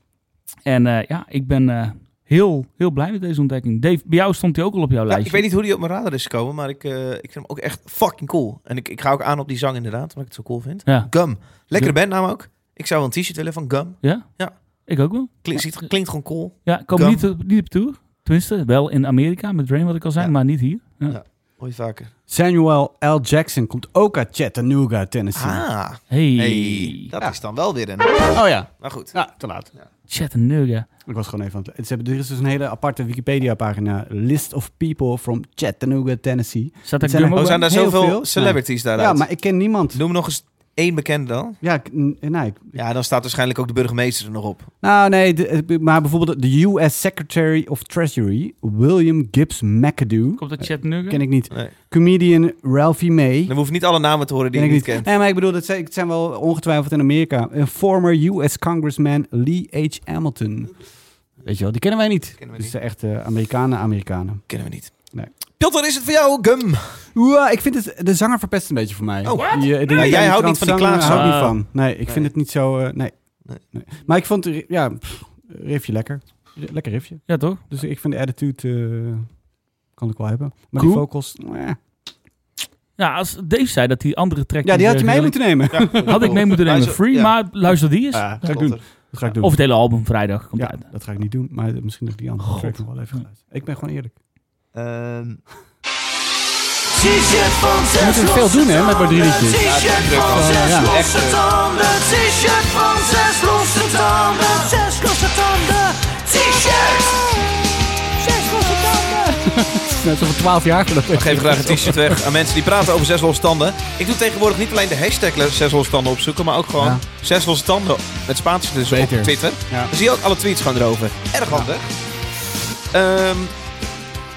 En ja, ik ben heel, heel blij met deze ontdekking. Dave, bij jou stond hij ook al op jouw Ja, lijstje. ik weet niet hoe die op mijn radar is gekomen, maar ik, ik vind hem ook echt fucking cool. En ik, ik ga ook aan op die zang inderdaad, omdat ik het zo cool vind. Ja. Gum. Lekkere bandnaam ook. Ik zou wel een t-shirt willen van Gum. Ja? Ja. Ik ook wel. Klinkt, ziet- klinkt gewoon cool. Ja, ik kom Gum. niet, op- niet op tour. Tenminste, wel in Amerika met Drain, wat ik al zei, Ja. maar niet hier. Ja. Ja. Je vaker. Samuel L. Jackson komt ook uit Chattanooga, Tennessee. Ah, Hey, hey, dat Ja. is dan wel weer een... Oh ja. Maar goed. Ja, te laat. Chattanooga. Ik was gewoon even aan het... Ze hebben, er is dus een hele aparte Wikipedia-pagina. List of people from Chattanooga, Tennessee. Het er zijn er- Oh, zijn daar zoveel veel? celebrities daaruit? Ja, maar ik ken niemand. Noem nog eens één bekende dan. Ja, nee. ik- Ja, dan staat waarschijnlijk ook de burgemeester er nog op. Nou, nee, de- maar bijvoorbeeld de US Secretary of Treasury, William Gibbs McAdoo. Komt uit Chattanooga? Ken ik niet. Nee. Comedian Ralphie May. Dan hoef je niet alle namen te horen die Ken je ik niet kent. Nee, maar ik bedoel, dat zijn, het zijn wel ongetwijfeld in Amerika. Een former US Congressman Lee H. Hamilton. Weet je wel, die kennen wij niet. Kennen we dus de echte Amerikanen, Amerikanen. Kennen we niet. Nee. Piotr, is het voor jou, Gum? Oeh, ik vind het, de zanger verpest een beetje voor mij. Oh? Die, eh, die- jij houdt niet van die transzanger klaagzang. hou ik niet Ah. van. Nee, ik vind Nee. het niet zo... eh, nee. Nee. Nee. Maar ik vond, het, ja, pff, riffje lekker. Lekker riffje. Ja, toch? Dus ik vind de attitude... eh, kan ik wel hebben. Maar Cool. die vocals... eh. Ja, als Dave zei dat die andere track... Ja, die had je mee mee moeten nemen. Had ik mee moeten nemen. Free, ja. maar luister die eens. Ja, ga ik doen. Dat ga ik doen. Of het hele album vrijdag komt ja, uit. dat ga ik niet doen. Maar misschien nog die andere God. track nog wel even geluisterd. Ik ben gewoon eerlijk. Ehm, T-shirt van Je moet er veel doen, hè, met maar drie liedjes. T-shirt van Ja, zes ja. losse tanden. T-shirt van zes losse tanden. Zes losse tanden. T-shirt. Zes losse tanden. <laughs> Net zo van 12 jaar geleden. ik geef graag een t-shirt weg aan mensen die praten over zes losse tanden. Ik doe tegenwoordig niet alleen de hashtag zes losse tanden opzoeken, maar ook gewoon Ja. zes losse tanden met spaties dus Beter. op Twitter. Ja. Dan zie je ook alle tweets gewoon erover. Erg handig. Ehm,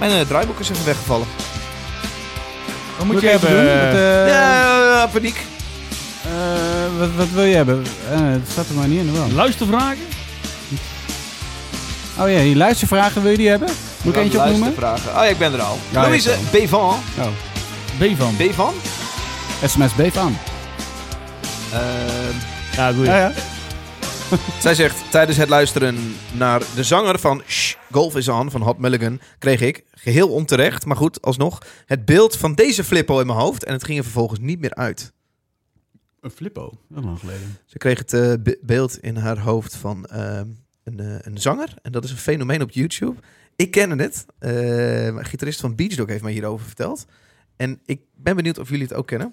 mijn eh, draaiboek is even weggevallen. Wat moet Moet je hebben? doen? Wat, eh, ja, paniek. eh, wat, wat wil je hebben? Eh, het staat er maar niet in. Wel. Luistervragen? Oh ja, die luistervragen wil je die hebben? Moet ik eentje opnoemen? Vragen. Oh ja, ik ben er al. Ja, Louise Bevan. Oh. B van. Bevan? SMS B van. Ehm, Ja, goed. Ja, ja. <laughs> Zij zegt, tijdens het luisteren naar de zanger van Shh, Golf is On van Hot Mulligan, kreeg ik, geheel onterecht, maar goed, alsnog, het beeld van deze flippo in mijn hoofd en het ging er vervolgens niet meer uit. Een flippo. Dat lang geleden. Ze kreeg het eh, be- beeld in haar hoofd van ehm, een, eh, een zanger en dat is een fenomeen op YouTube. Ik ken het, eh, een gitarist van Beach Dog heeft mij hierover verteld. En ik ben benieuwd of jullie het ook kennen.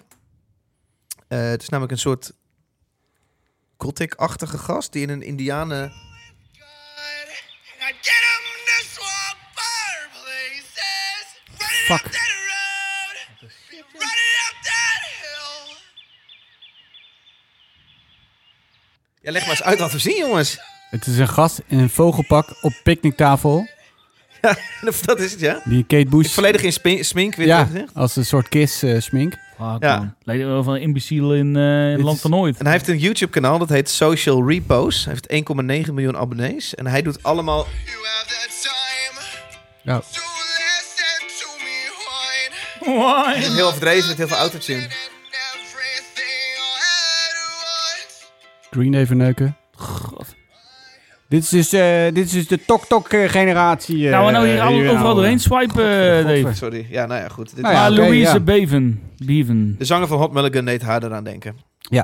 Eh, het is namelijk een soort gothic-achtige gast die in een indianen... Fuck. Ja, leg maar eens uit wat we zien, jongens. Het is een gast in een vogelpak op picknicktafel. <laughs> dat is het, ja. Die Kate Bush... Is volledig in smink, weer ja, gezegd. als een soort kiss eh, smink. Fuck, Ja. Lijkt wel van een imbeciel in, eh, Dit land van nooit. En hij heeft een YouTube-kanaal, dat heet Social Repose. Hij heeft 1,9 miljoen abonnees. En hij doet allemaal... Ja. Heel overdreven met heel veel autotune. Green even neuken. Dit is dus, eh, dit is dus de tok-tok-generatie. Gaan we nou hier al- overal doorheen swipen, eh, Dave? Sorry. Ja, nou ja, goed. Dit Nou ja, maar Louise ja. Beven. Beven. De zanger van Hot Mulligan deed haar eraan denken.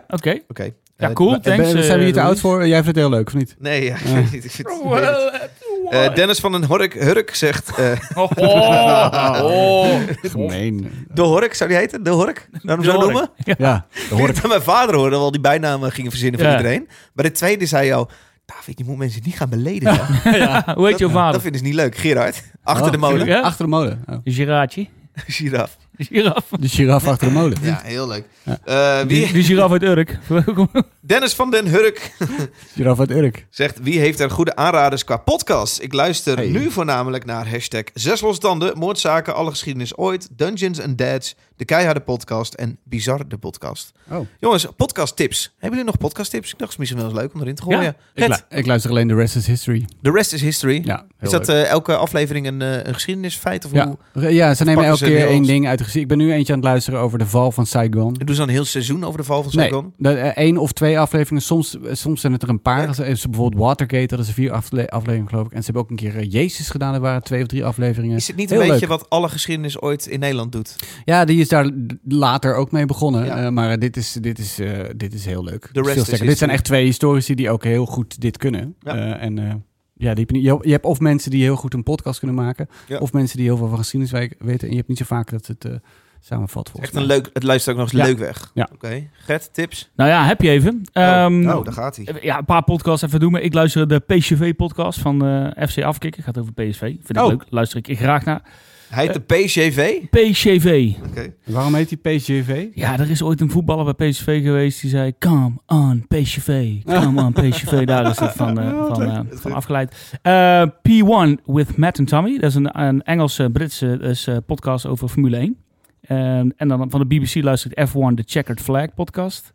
Oké. Oké. Ja, Eh, cool. Ben- Thanks, zijn we eh, hier te oud voor? Jij vindt het heel leuk, of niet? Nee, ja, ik. <laughs> Ik vind het vervelend. Eh, Dennis van den Hork, Hurk zegt... eh, <laughs> Oh, oh, oh. <laughs> Gemeen. de Hork, zou die heten? De Hork? Waarom De zo Hork. noemen? Ja, Ik hoor het aan mijn vader dat we al die bijnamen gingen verzinnen voor Ja. iedereen. Maar de tweede zei al... David, je moet mensen niet gaan beledigen. <laughs> Ja, hoe heet jouw Dat vader? vinden ze niet leuk. Gerard, achter Oh, de molen. Ja? Achter de molen. Oh. Giraatje. <laughs> Giraf. Giraf. De giraf achter de molen. Ja, heel leuk. Ja. Eh, wie, die giraf uit Urk. <laughs> Dennis van den Hurk <laughs> Giraf uit Urk. zegt... Wie heeft er goede aanraders qua podcast? Ik luister Hey. nu voornamelijk naar hashtag Zes Losse Tanden, Moordzaken, Alle Geschiedenis Ooit, Dungeons and Dads, De Keiharde Podcast en Bizar de Podcast. Oh. Jongens, podcast tips. Hebben jullie nog podcast tips? Ik dacht, het is misschien wel eens leuk om erin te gooien. Ja. Ik, Gert, lu- ik luister alleen The Rest is History. The Rest is History. Ja, heel is dat leuk. eh, elke aflevering een, eh, een geschiedenisfeit? Of ja. hoe? ja, ze nemen elke keer één ding uit de Ik ben nu eentje aan het luisteren over de val van Saigon. Doen ze dan een heel seizoen over de val van Nee, Saigon? de, eh, één of twee afleveringen. Soms, eh, soms zijn het er een paar. Ja. Ze- ze bijvoorbeeld Watergate, dat is er vier afle- afleveringen geloof ik. En ze hebben ook een keer eh, Jezus gedaan. Er waren twee of drie afleveringen. Is het niet een beetje leuk. wat alle geschiedenis ooit in Nederland doet? Ja, die is daar later ook mee begonnen. Ja. Eh, maar eh, dit is, dit, is, eh, dit is heel leuk. The rest is. Dit zijn echt twee historici die ook heel goed dit kunnen. Ja. Eh, en eh, ja, die, heb je, niet- je, je hebt of mensen die heel goed een podcast kunnen maken. Ja. Of mensen die heel veel van geschiedenis we- weten. En je hebt niet zo vaak dat het eh, samenvat volgens Echt een mij. leuk, het luistert ook nog eens Ja. leuk weg. Ja. Oké. Gert, tips? Nou ja, heb je even. Ehm, oh, daar gaat hij. Ja, een paar podcasts even doen. Maar ik luister de PCV-podcast van eh, FC Afkikken. Gaat over PSV. Vind ik Oh. leuk. Luister ik graag naar. Hij heet de PCV. PCV. Oké. Waarom heet die PSGV? Ja, er is ooit een voetballer bij PSV geweest die zei... Come on, PSV. Come on, PSV. <laughs> Daar is het van, eh, van, eh, van afgeleid. Eh, P1 with Matt en Tommy. Dat is een, een Engelse, Britse dus, eh, podcast over Formule 1. En, en dan van de BBC luister ik F1, de Checkered Flag podcast.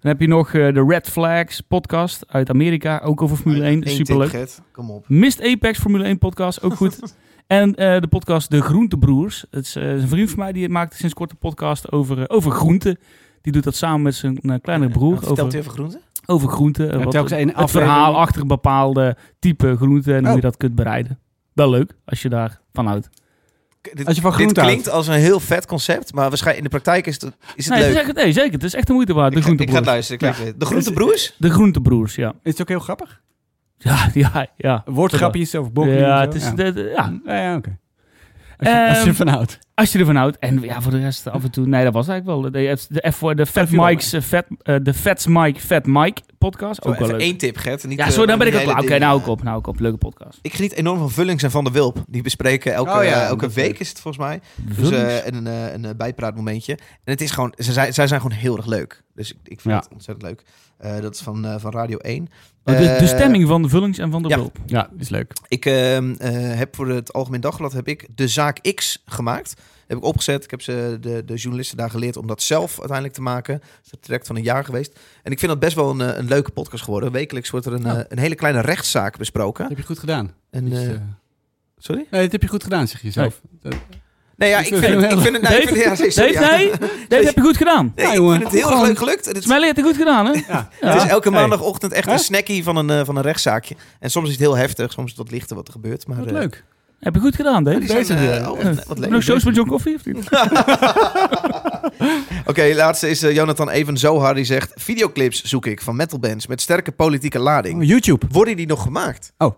Dan heb je nog eh, de Red Flags podcast uit Amerika. Ook over Formule 1. Eén tip, Superleuk. Kom op. Mist Apex Formule 1 podcast, ook goed. <laughs> en eh, de podcast De Groentebroers. Het is eh, een vriend van mij die maakt sinds kort een podcast over, eh, over groenten. Die doet dat samen met zijn eh, kleinere broer. Wat vertelt Over, u over groenten? over groenten. eh, Ja, wat- telkens het verhaal achter een bepaalde type groente en hoe Oh. je dat kunt bereiden. Wel leuk, als je daarvan houdt. K- Dit, Als je van dit groente houdt. klinkt als een heel vet concept, maar waarschijnlijk in de praktijk is het, is het Nee, het leuk. is echt, nee, zeker. Het is echt de moeite waard. De ik, ga, ik ga luisteren. ik. De Groentebroers? De Groentebroers, ja. Is het ook heel grappig? Ja, <laughs> ja, ja. Woordgrapjes over bokken. Ja, het is... ja. de- de- ja. Ja, ja, oké. Als, je- als je Ehm, ervan houdt. Als je ervan houdt. En ja, voor de rest af en toe... Nee, dat was eigenlijk wel. De, de, F, de Fat Mike's... eh, Fat, eh, de Fats Mike Fat Mike podcast. Ook wel even leuk. één tip, Gert. Niet, Ja, eh, sorry, dan ben ik ook klaar. Oké, nou ook op. Nou ook op. Leuke podcast. Ik geniet enorm van Vullings en Van der Wulp. Die bespreken elke, Oh ja, elke week is het volgens mij. Dus Vullings? eh, een, eh, een bijpraatmomentje. En het is gewoon, ze zijn, zij zijn gewoon heel erg leuk. Dus ik, ik vind Ja. het ontzettend leuk. Eh, dat is van, eh, van Radio 1. Oh, de, de Eh, stemming van de Vullings en van de ja. Ja, is leuk. Ik ehm, eh, heb voor het Algemeen Dagblad heb ik de zaak X gemaakt. Heb ik opgezet. Ik heb ze, de, de journalisten daar geleerd om dat zelf uiteindelijk te maken. Het is een traject van een jaar geweest. En ik vind dat best wel een, eh, een leuke podcast geworden. Wekelijks wordt er een, Ja. eh, een hele kleine rechtszaak besproken. Dat heb je goed gedaan. En, eh, eh, sorry? nee, dat heb je goed gedaan, zeg je zelf. Dat- Nee, ja, Ik ik vind het- ik heel- vind het... Nee, ik vind, ja, sorry, nee? <laughs> Heb je goed gedaan. Nee, Ja, ik jongen. vind het heel erg leuk gelukt. En het, Smelly heeft het goed gedaan, hè? Ja. het is elke maandagochtend echt een snackie van een, eh, van een rechtszaakje. En soms is het heel heftig, soms is het wat lichter wat er gebeurt. Maar, Wat eh, leuk. Heb je goed gedaan, Dave? Deze weer. oh, wat, wat Heb leuk. je nog shows met John Coffee of niet? <laughs> <laughs> Oké, laatste is Jonathan Even Zohar die zegt... Videoclips zoek ik van metalbands met sterke politieke lading. Oh, YouTube. Worden die nog gemaakt? Oh.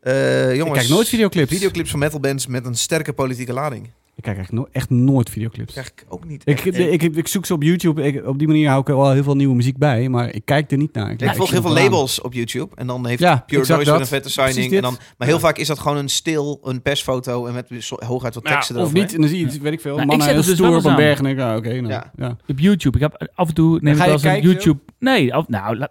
Eh, jongens, Ik kijk nooit videoclips. videoclips van metalbands met een sterke politieke lading. Ik kijk echt, no- echt nooit videoclips. krijg ik ook niet. Ik, ik, ik zoek ze op YouTube. Ik, op die manier hou ik er wel heel veel nieuwe muziek bij. Maar ik kijk er niet naar. ik leg- volg heel veel aan. labels op YouTube. En dan heeft Ja, Pure Noise weer een vette signing. En dan, maar heel Ja. vaak is dat gewoon een stil, een persfoto. En met hooguit wat Ja, teksten of erover. niet. En dan zie je, iets, weet ik veel, Nou, ik mannen zet heel het dus stoer op een berg. En ik, ah, oké. nou, Ja. ja. Op YouTube. Ik heb af en toe neem ga ik je wel eens een kijken, YouTube. Nee, af, nou, la-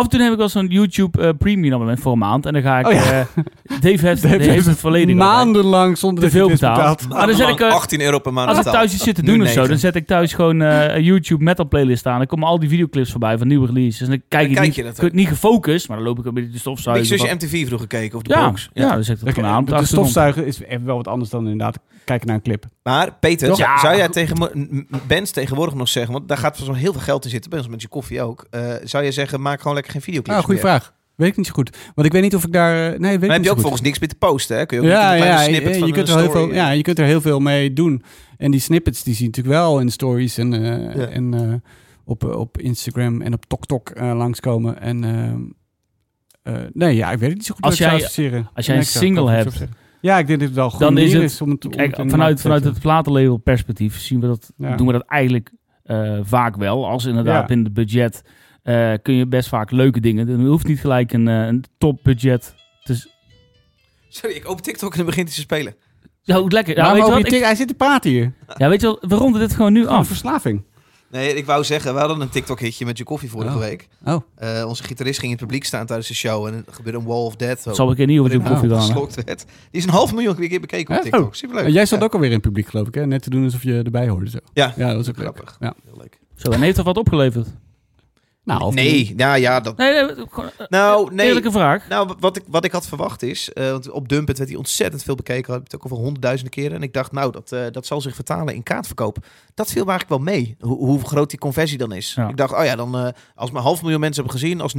af en toe neem ik wel zo'n YouTube eh, Premium abonnement voor een maand. En dan ga ik. Oh ja. eh, Dave heeft, <laughs> Dave het volledig. Maandenlang zonder Te dat je veel betaald. Maar dan zet ik, eh, 18 euro per maand Als ik thuis iets zit te doen of zo, dan zet ik thuis gewoon eh, <laughs> een YouTube metal playlist aan. Dan komen al die videoclips voorbij van nieuwe releases. En dan kijk, Dan ik kijk niet, je dat ik word niet gefocust, maar dan loop ik een beetje de Big stofzuigen. Zusje Wat- MTV vroeger gekeken, of de ja, Bronx. ja, dan zet ik dat gewoon aan. de stofzuigen is even wel wat anders dan inderdaad kijken naar een clip. Maar Peter, zou, Ja. zou jij tegen bands tegenwoordig nog zeggen, want daar gaat zo'n heel veel geld in zitten, bij ons met je koffie ook. Eh, zou je zeggen, maak gewoon lekker geen videoclips Ah, goede vraag. Weet ik niet zo goed. Want ik weet niet of ik daar... eh, Nee, weet Maar ik heb niet je ook goed. volgens niks meer te posten, hè? Kun je ook niet Ja, een ja, kleine je, snippet van je kunt een er heel veel, ja, je kunt er heel veel mee doen. En die snippets die zie je natuurlijk wel in stories en, eh, Ja. en eh, op, op Instagram en op TokTok eh langskomen. En nee, ja, ik weet het niet zo goed Als jij- zou associëren. als jij een single hebt. Ja, ik denk dat het wel goed dan is het- is om het, om Kijk, het in de vanuit, vanuit het platenlabel perspectief zien we dat, Ja. doen we dat eigenlijk eh, vaak wel. Als inderdaad Ja. in het budget eh, kun je best vaak leuke dingen doen. Je hoeft niet gelijk een, eh, een topbudget. te Sorry, ik open TikTok en dan begint hij te spelen. Zo, lekker. Ja, weet je wat? Ik- Hij zit te praten hier. ja, weet je wel, we ronden dit gewoon nu Gewoon af. verslaving. Nee, ik wou zeggen, we hadden een TikTok-hitje met je koffie vorige Oh. week. Oh. Eh, onze gitarist ging in het publiek staan tijdens de show en er gebeurde een wall of death. Het zal een keer niet over je waarin koffie geslokt werd. Die is een half miljoen keer bekeken op Echt? TikTok. Oh. Superleuk. En jij zat Ja. ook alweer in het publiek, geloof ik, hè? Net te doen alsof je erbij hoorde. Zo. Ja, Ja, dat was ook leuk. grappig. Ja. Heel leuk. Zo, en heeft dat wat opgeleverd? Nou, of Nee, nou ja, dat... Nee, nee, eh, Nou, nee. eerlijke vraag. Nou, wat ik, wat ik had verwacht is, eh, want op Dumpet werd hij ontzettend veel bekeken. Had ik het ook over honderdduizenden keren. En ik dacht, nou, dat, eh, dat zal zich vertalen in kaartverkoop. Dat viel me eigenlijk wel mee, hoe, hoe groot die conversie dan is. Ja. Ik dacht, oh ja, dan eh, als maar half miljoen mensen hebben gezien, als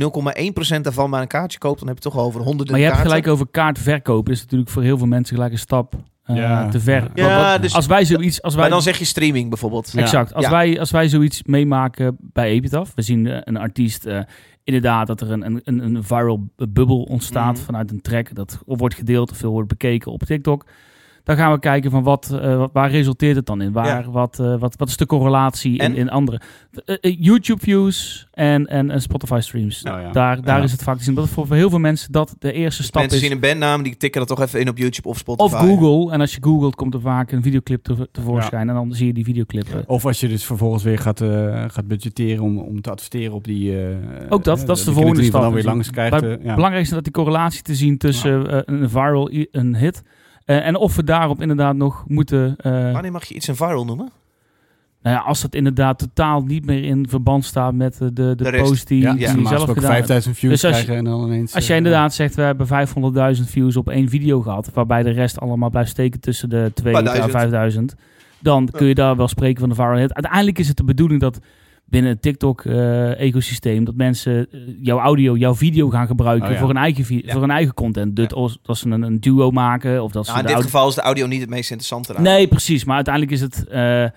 0,1% daarvan maar een kaartje koopt, dan heb je toch over honderden Maar je hebt kaarten. gelijk over kaartverkoop. is natuurlijk voor heel veel mensen gelijk een stap Ja. te ver. Ja, Wat- wat- dus- als wij zoiets... Als wij, Maar dan zeg je streaming bijvoorbeeld. Exact. Als, Ja. wij, als wij zoiets meemaken bij Epitaph, we zien eh, een artiest, eh, inderdaad dat er een, een, een een viral bubbel ontstaat Mhm. vanuit een track, dat wordt gedeeld of veel wordt bekeken op TikTok. Dan gaan we kijken van wat, eh, wat- waar resulteert het dan in? Waar, wat, eh, wat, wat is de correlatie in, En- in andere? Eh, YouTube views en, en, en Spotify streams. Ja. Daar, daar Ja. is het vaak te zien. Dat voor, voor heel veel mensen dat de eerste Dus stap mensen is. zien een bandnaam, die tikken dat toch even in op YouTube of Spotify. Of Google. En als je googelt, komt er vaak een videoclip te, tevoorschijn. En dan zie je die videoclip. Of als je dus vervolgens weer gaat, eh, gaat budgetteren om, om te adverteren op die... eh, Ook dat, dat is de die volgende stap. dan weer langs krijgt. Belangrijkste is dat die correlatie te zien tussen een viral, een hit. Eh, en of we daarop inderdaad nog moeten. eh, Wanneer mag je iets een viral noemen? nou ja, als dat inderdaad totaal niet meer in verband staat met de, de, de, post die, ja, die ja, je zelf gesproken gedaan hebt. 5000 views Dus als je- en dan ineens... Als jij eh, inderdaad zegt, we hebben 500.000 views op één video gehad, waarbij de rest allemaal blijft steken tussen de 2 Paar en duizend. 5000, dan kun je daar wel spreken van de viral hit. Uiteindelijk is het de bedoeling dat binnen het TikTok-ecosysteem, dat mensen eh, jouw audio, jouw video gaan gebruiken Oh ja. voor, een eigen vi- Ja. voor een eigen content. Dus als, dat ze een, een duo maken of dat ze Nou, in dit audio- geval is de audio niet het meest interessante. Nee, precies. Maar uiteindelijk is het eh, eh,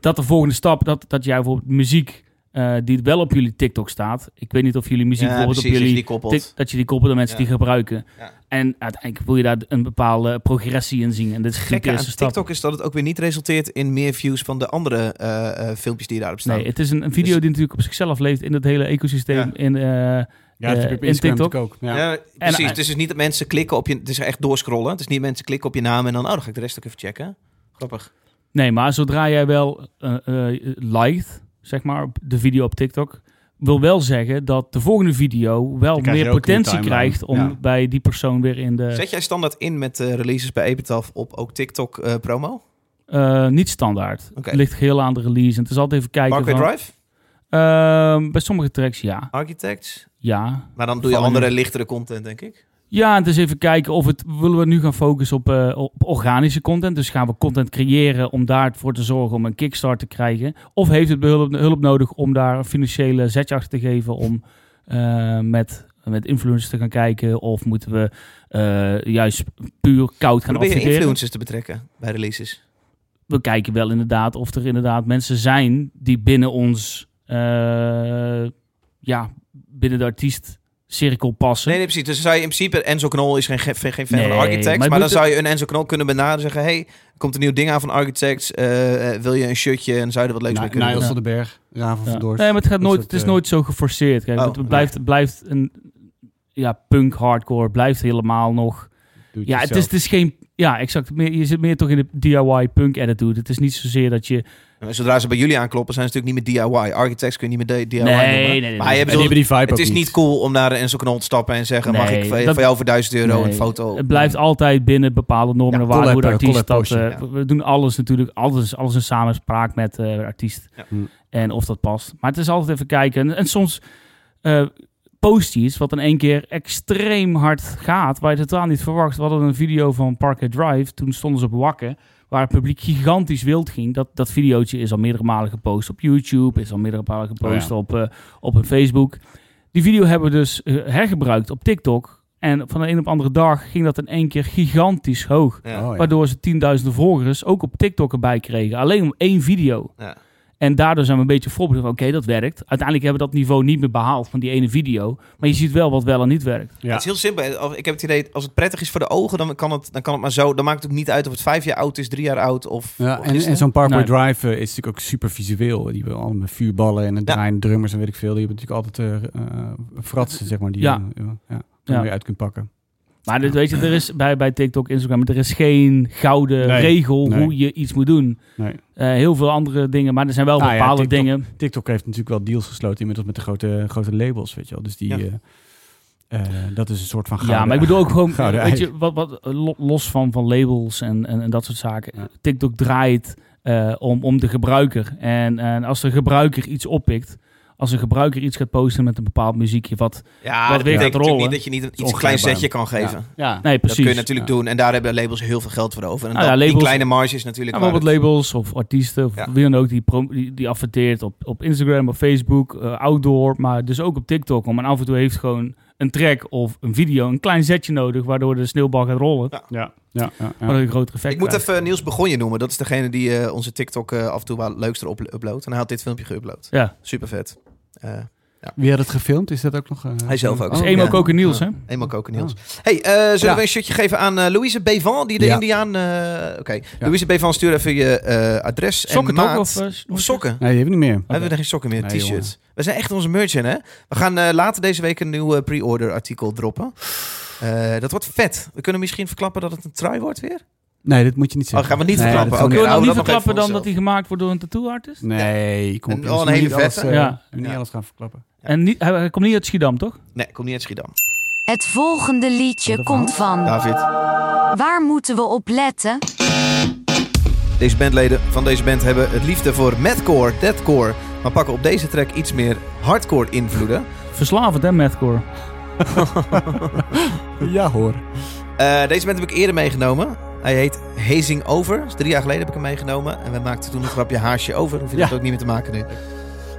dat de volgende stap, dat, dat jij bijvoorbeeld muziek eh, die wel op jullie TikTok staat. Ik weet niet of jullie muziek Ja, bijvoorbeeld precies, op als je jullie die koppelt. Dat je die koppelt aan mensen Ja. die gebruiken. Ja. En uiteindelijk wil je daar een bepaalde progressie in zien. En dit is gekke de aan eerste stap. TikTok is dat het ook weer niet resulteert in meer views van de andere eh, eh, filmpjes die daarop staan. Nee, het is een, een video Dus- die natuurlijk op zichzelf leeft in het hele ecosysteem. Ja. In, eh, Ja, dat heb je op in Instagram TikTok. ook. Ja. Ja, precies. En- het is dus niet dat mensen klikken op je... Het is echt doorscrollen. Het is niet mensen klikken op je naam en dan... Oh, dan ga ik de rest ook even checken. Grappig. nee, maar zodra jij wel eh eh, liked, zeg maar, op de video op TikTok... wil wel zeggen dat de volgende video wel meer potentie krijgt... om Ja. bij die persoon weer in de... Zet jij standaard in met eh, releases bij Epitaph op ook TikTok eh, promo? Eh, niet standaard. Het ligt heel aan de release. En het is altijd even kijken Parkway van... Drive? Ehm, bij sommige tracks ja. Architects? Ja. Maar dan doe je andere, lichtere content, denk ik. Ja, en is even kijken of het... Willen we nu gaan focussen op, eh, op organische content? Dus gaan we content creëren om daarvoor te zorgen om een kickstart te krijgen? Of heeft het hulp, hulp nodig om daar een financiële zetje achter te geven om eh, met, met influencers te gaan kijken? Of moeten we eh, juist puur koud gaan Probeer adverteren? influencers te betrekken bij releases. we kijken wel inderdaad of er inderdaad mensen zijn die binnen ons, ja, binnen de artiestcirkel passen. Nee, nee, precies. Dus zou je in principe... Enzo Knol is geen, geen, geen fan Nee, van Architects. maar dan zou je een Enzo Knol kunnen benaderen en zeggen... hey, er komt een nieuw ding aan van Architects. eh, eh, wil je een shirtje en zou je er wat leuks mee kunnen Niels doen? van den Berg, Raven Ja. van Dorst. Nee, maar het, gaat nooit, het is eh, nooit zo geforceerd. Kijk, Oh, het blijft, het blijft een ja, punk hardcore, blijft helemaal nog. Ja, het is, het is geen. Ja, exact. Meer, je zit meer toch in de DIY punk attitude. Het is niet zozeer dat je. En Zodra ze bij jullie aankloppen, zijn ze natuurlijk niet meer DIY. Architects kun je niet meer DIY Nee, noemen. nee, nee, nee. Maar je En die vibe het is niet cool om naar een Enzo Knol te stappen en zeggen... mag ik van, dat- van jou voor 1000 euro Nee, een foto? Het blijft altijd binnen bepaalde normen Ja, en waarden hoe de collab, artiest collab dat... postje, eh, ja. We doen alles natuurlijk, alles, alles in samenspraak met eh, de artiest. Ja. Hm. En of dat past. Maar het is altijd even kijken. En, en soms eh post je iets wat in één keer extreem hard gaat, waar je totaal niet verwacht. We hadden een video van Parkway Drive, toen stonden ze op Wakken, waar het publiek gigantisch wild ging. Dat, dat videootje is al meerdere malen gepost op YouTube, is al meerdere malen gepost Oh ja. op, eh, op een Facebook. Die video hebben we dus eh, hergebruikt op TikTok. En van de een op de andere dag ging dat in één keer gigantisch hoog. Ja. Oh, ja. Waardoor ze tienduizenden volgers ook op TikTok erbij kregen. Alleen om één video. Ja. En daardoor zijn we een beetje voorbeeld van, oké, dat werkt. Uiteindelijk hebben we dat niveau niet meer behaald van die ene video. Maar je ziet wel wat wel en niet werkt. Ja. Het is heel simpel. Als- Ik heb het idee, als het prettig is voor de ogen, dan kan het, dan kan het maar zo. Dan maakt het ook niet uit of het vijf jaar oud is, drie jaar oud of. Ja, of en, en zo'n Parkway Nee. Drive eh, is natuurlijk ook super visueel. Die hebben allemaal vuurballen en een Ja. draaiende drummers en weet ik veel. Die hebben natuurlijk altijd eh eh, fratsen, zeg maar, die Ja. je ja, ja, uit kunt pakken. Maar dit, weet je, er is bij, bij TikTok, Instagram, er is geen gouden Nee. regel Nee. hoe je iets moet doen. Nee. Eh, heel veel andere dingen, maar er zijn wel Nou ja, bepaalde TikTok- dingen. TikTok heeft natuurlijk wel deals gesloten inmiddels met de grote, grote labels, weet je wel. Dus die, Ja. eh, eh, dat is een soort van gouden... Ja, maar ik bedoel ook gewoon, Gouden weet je, wat, wat, lo- los van, van labels en, en, en dat soort zaken. Ja. TikTok draait eh, om, om de gebruiker. En, en als de gebruiker iets oppikt, als een gebruiker iets gaat posten met een bepaald muziekje, wat... ja, wat dat weer gaat rollen. niet dat je niet een iets klein setje kan geven. Ja. Nee, Dat precies. kun je natuurlijk Ja. doen. En daar hebben labels heel veel geld voor over. En Nou ja, dat, die labels- kleine marges natuurlijk. Ja, bijvoorbeeld het- labels of artiesten of Ja. wie dan ook die, die, die adverteert op, op Instagram of Facebook, eh, outdoor, maar dus ook op TikTok. Want af en toe heeft gewoon een track of een video een klein zetje nodig, waardoor de sneeuwbal gaat rollen. Ja. Ja, ja, ja, een groter effect Ik moet krijgt. even Niels Begonje noemen. Dat is degene die eh, onze TikTok eh, af en toe wel leukste uploadt. En hij had dit filmpje geüpload. Ja, Super vet. Eh Wie had het gefilmd? Is dat ook nog... eh, Hij zelf ook. is Oh, emo ja. koken Niels, Ja. hè? Eenmaal koken Niels. Hey, eh, zullen Ja. we een shirtje geven aan Louise Bevan, die de Ja. Indiaan... eh, Oké, Louise Bevan, stuur even je eh, adres Sokken en maat. Of, eh, Of sokken. Nee, die hebben we niet meer. We hebben er geen sokken meer, Nee, t-shirts. We zijn echt onze merch in, hè? We gaan eh, later deze week een nieuw pre-order artikel droppen. Eh, dat wordt vet. We kunnen misschien verklappen dat het een trui wordt weer. Nee, dat moet je niet Oh, zeggen. gaan we niet Nee, verklappen? we Kun je dat niet verklappen dan dat hij gemaakt wordt door een tattoo artist? Nee, kom op. Oh, moet een hele niet alles, vette. eh, Ja. niet Ja. alles gaan verklappen. En niet, hij, hij komt niet uit Schiedam, toch? Nee, kom niet uit Schiedam. Het volgende liedje komt van David. Waar moeten we op letten? Deze bandleden van deze band hebben het liefde voor madcore, deadcore, maar pakken op deze track iets meer hardcore invloeden. Verslavend, hè, mathcore? <laughs> Ja hoor. Eh, deze band heb ik eerder meegenomen. Hij heet Hazing Over. Dus drie jaar geleden heb ik hem meegenomen. En we maakten toen een grapje haasje over. Hoef je dat ook niet meer te maken nu. <laughs>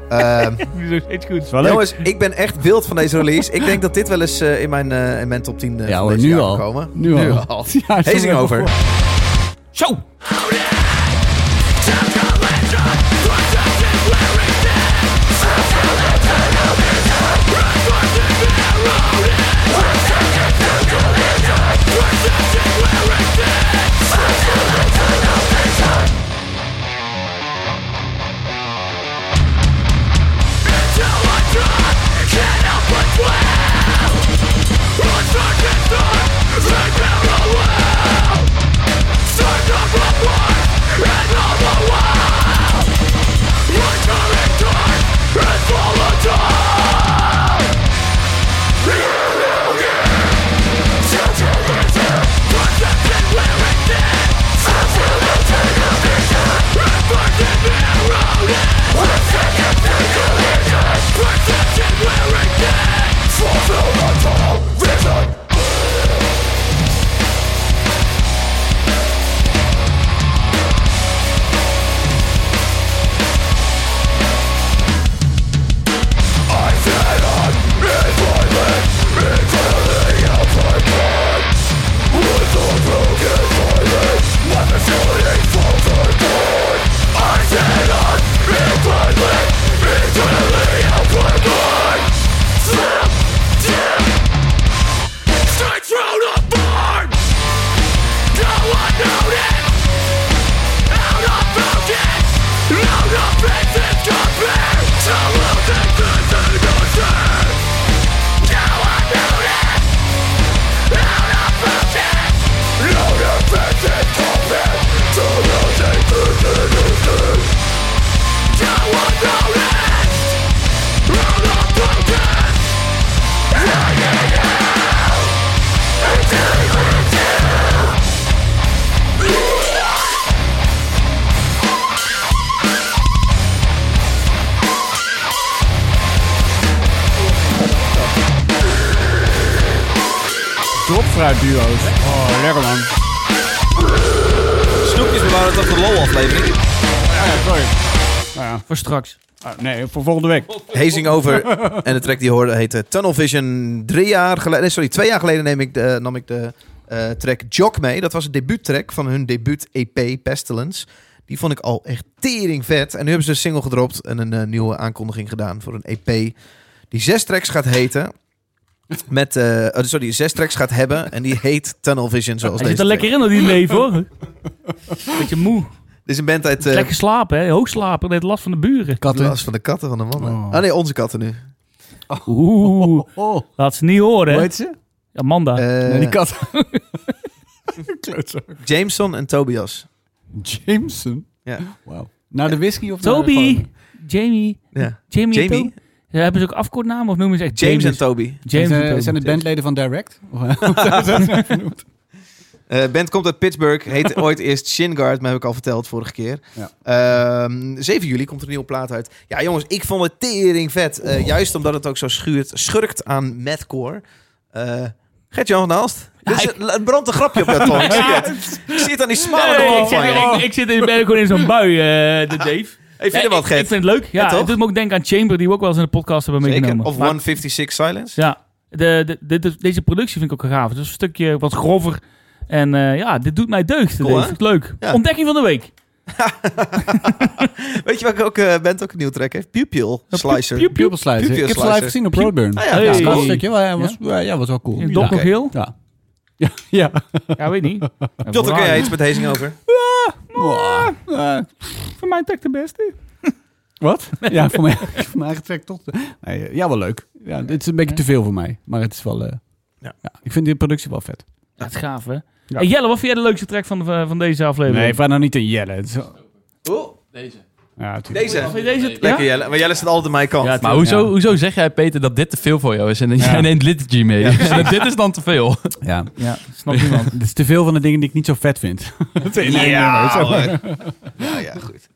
Ehm, <laughs> echt goed. Jongens, ik ben echt wild van deze release. Ik denk dat dit wel eens eh, in, mijn, eh, in mijn top 10 eh, Ja van hoor, deze nu jaar al. komen. Nu al. <laughs> Hazing Over. Zo! Duo's. Oh, lekker man. Snoepjes bewaren tot de LOL-aflevering. Ja, sorry. Nou ja. Voor straks. Ah, nee, voor volgende week. Hazing Over. en de track die hoorde heette Tunnel Vision. Drie jaar geleden, nee, sorry, twee jaar geleden neem ik de, nam ik de eh, track Jock mee. Dat was een debuuttrack van hun debuut EP Pestilence. Die vond ik al echt tering vet. En nu hebben ze een single gedropt en een eh, nieuwe aankondiging gedaan voor een EP. Die zes tracks gaat heten. Met, eh, oh, sorry, zes tracks gaat hebben. En die heet Tunnel Vision, zoals Hij deze zit er lekker in, dat die leven hoor. <laughs> Beetje moe. Dit is een band uit... eh, Lekker slapen, hè? Hoogslapen, net last van de buren. Katten. Last van de katten van de mannen. Oh. Ah nee, onze katten nu. Oeh, Oh, laat ze niet horen, hoe hè? heet ze? Amanda. Eh, Nee, die kat. <laughs> Jameson en Tobias. Jameson. Ja. Wauw. Naar de whisky of naar Toby, Jamie, Ja. Jamie, en Jamie? Ja, hebben ze ook afkortnamen of noemen ze echt James en? Toby. James zijn, en ze- Toby. zijn het bandleden van Direct? <laughs> <laughs> Eh band komt uit Pittsburgh. Heette <laughs> ooit eerst Shingard, maar heb ik al verteld vorige keer. Ja. Ehm, 7 juli komt er een nieuwe plaat uit. Ja, jongens, ik vond het tering vet. Eh, juist omdat het ook zo schuurt, schurkt aan mathcore. Eh Gert-Jan van Aalst. Ja, Dus, ik- het brandt een grapje op jouw tong. Ik het aan die smalende Nee, ik, van zit, je. ik, ik zit in, ben gewoon in zo'n bui, eh, de Dave. Hey, vind wat, ik, ik vind het leuk. Ja, Ja, toch? het doet me ook denken aan Chamber, die we ook wel eens in de podcast hebben Zeker. meegenomen. Of Maar- 156 Silence. Ja, de, de, de- de- deze productie vind ik ook gaaf. Het is een stukje wat grover. En eh, ja, dit doet mij deugd. Cool, ik leuk. Ja. Ontdekking van de week. <laughs> <laughs> Weet je welke ook, eh band ook een nieuw track heeft? Pupil Slicer. Piep, piep. Pupil Slicer. Pupil Ik heb ze Slicer. live gezien op Roadburn. Ah, ja. Hey. Ja, dat stukje ja, was, ja. ja, was wel cool. In Oké. heel? Ja. Ja. <laughs> ja. Ja, weet niet. Jotte, kun jij iets met Hazing over? Eh, Voor mij trekt de beste. <laughs> Wat? Ja, voor mij, <laughs> voor mij getrekt toch. Nee, eh, ja, wel leuk. Ja, dit is een beetje te veel voor mij. Maar het is wel... eh, Ja. ja. ik vind die productie wel vet. Dat is gaaf, hè? Ja. Hey, Jelle, wat vind jij de leukste track van, de, van deze aflevering? Nee, vraag nou niet aan Jelle. Het is Oh, Deze. Ja, deze. Vind je deze? Lekker Ja? Jelle. Maar Jelle staat altijd aan mijn kant. Ja, Maar hoezo, Ja. hoezo zeg jij, Peter, dat dit te veel voor jou is? En jij neemt liturgy mee. Dit is dan te veel. Ja. Ja, snap niemand. <laughs> Het is te veel van de dingen die ik niet zo vet vind. <laughs> Ja, ja, ja, goed.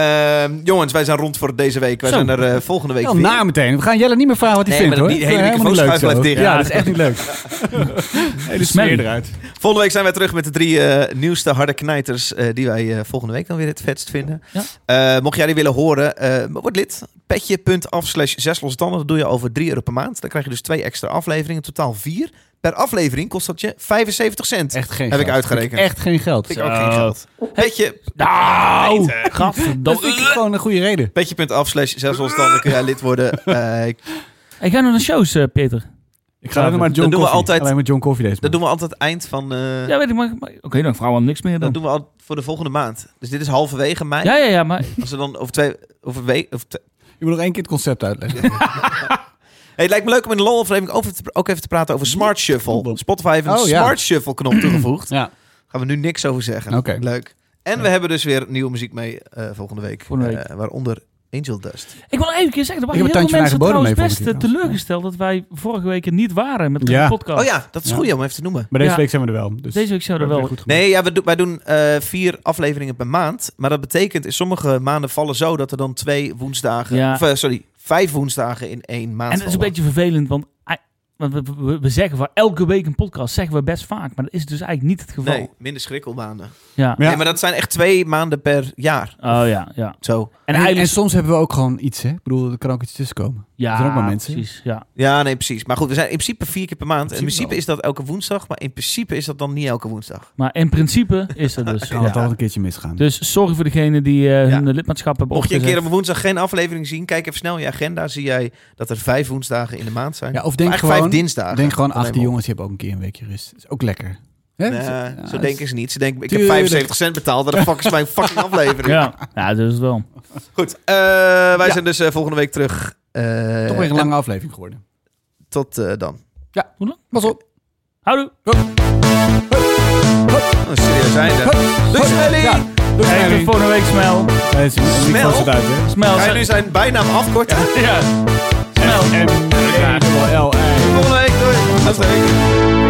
Ehm, jongens, wij zijn rond voor deze week. Wij Zo. zijn er eh, volgende week weer. na meteen. We gaan Jelle niet meer vragen wat hij Nee, vindt maar hoor. die hele microfoon leuk blijft dicht. Ja, Ja, dat is echt niet leuk. <laughs> Hele smeer eruit. Volgende week zijn wij terug met de drie eh, nieuwste harde knijters... eh, die wij eh, volgende week dan weer het vetst vinden. Ja. Eh, mocht jij die willen horen, eh, word lid. Petje.af slash zes. Dat doe je over 3 euro per maand. Dan krijg je dus twee extra afleveringen. Totaal vier. Per aflevering kost dat je 75 cent. Echt geen Heb ik uitgerekend. Echt geen geld. Vind ik ook geen geld. Petje, Nou, Dat gadverdamme. vind <laughs> ik gewoon een goede reden. petje.af slash losse tanden kun jij lid worden. <laughs> Eh, ik- Ik ga naar de shows, eh, Peter. Ik ga alleen maar John Dan doen we Coffee. altijd- Alleen maar John Coffee deze dat doen we altijd eind van... eh, Ja, weet ik, maar... maar- Oké, dan vragen we hem niks meer Dat dan. doen we al voor de volgende maand. Dus dit is halverwege mei. Ja, ja, ja, maar... Als we dan over twee... Over week, of Je moet nog één keer het concept uitleggen. <laughs> hey, het lijkt me leuk om in de LOL-aflevering ook even te praten over Smart Shuffle. Spotify heeft een Oh, ja. Smart Shuffle knop toegevoegd. ja. Gaan we nu niks over zeggen. Oké. Leuk. En we hebben dus weer nieuwe muziek mee eh, volgende week. Volgende week. Eh, waaronder Angel Dust. Ik wil even een keer zeggen, er Ik waren heb heel veel mensen van eigen bodem trouwens best eh, teleurgesteld dat wij vorige week er niet waren met de Ja. podcast. Oh ja, dat is Ja. goed om even te noemen. Maar deze Ja. week zijn we er wel. Dus Deze week zouden we dat wel... goed. Nee, ja, we doen, wij doen eh, vier afleveringen per maand. Maar dat betekent in sommige maanden vallen zo dat er dan twee woensdagen... Ja. Of, eh, sorry, vijf woensdagen in één maand En het is een beetje vervelend, want, we, zeggen van elke week een podcast, zeggen we best vaak. Maar dat is dus eigenlijk niet het geval. Nee, minder schrikkelmaanden. Ja. Maar ja. Nee, maar dat zijn echt twee maanden per jaar. Oh ja, ja. Zo. En En, eigenlijk... en soms hebben we ook gewoon iets, hè? Ik bedoel, er kan ook iets tussen komen. Ja, er zijn ook maar mensen. precies. Ja. Ja, nee, precies. Maar goed, we zijn in principe vier keer per maand. En in principe principe is dat elke woensdag. Maar in principe is dat dan niet elke woensdag. Maar in principe is dat <laughs> dus. Kan het Ja. al een keertje misgaan. Dus sorry voor degene die eh, hun lidmaatschap hebben Mocht je een keer op een woensdag geen aflevering zien, kijk even snel in je agenda. Zie jij dat er vijf woensdagen in de maand zijn. ja, of denk gewoon, vijf dinsdagen. denk gewoon, ach, die jongens die hebben ook een keer een weekje rust. is ook lekker. Nee, Ja, zo dat denken is- ze niet. Ze denken, ik Tuurlijk. heb 75 cent betaald. Dan fuck is mijn fucking <laughs> aflevering. Ja, ja, dat is het wel. Goed, eh, wij Ja. zijn dus eh, volgende week terug. Eh, Toch weer een en lange aflevering geworden. Tot eh, dan. Ja, Hoe lang? pas op. Houdoe. Oh, serieus einde. Doei, Smelly! Ja, doei, Smelly. volgende week, Smel. Nee, Smel? Smel. Ga je nu zijn bijnaam afkorten? Ja. Smel. En, L, I. Volgende week. Doei. Tot volgende week.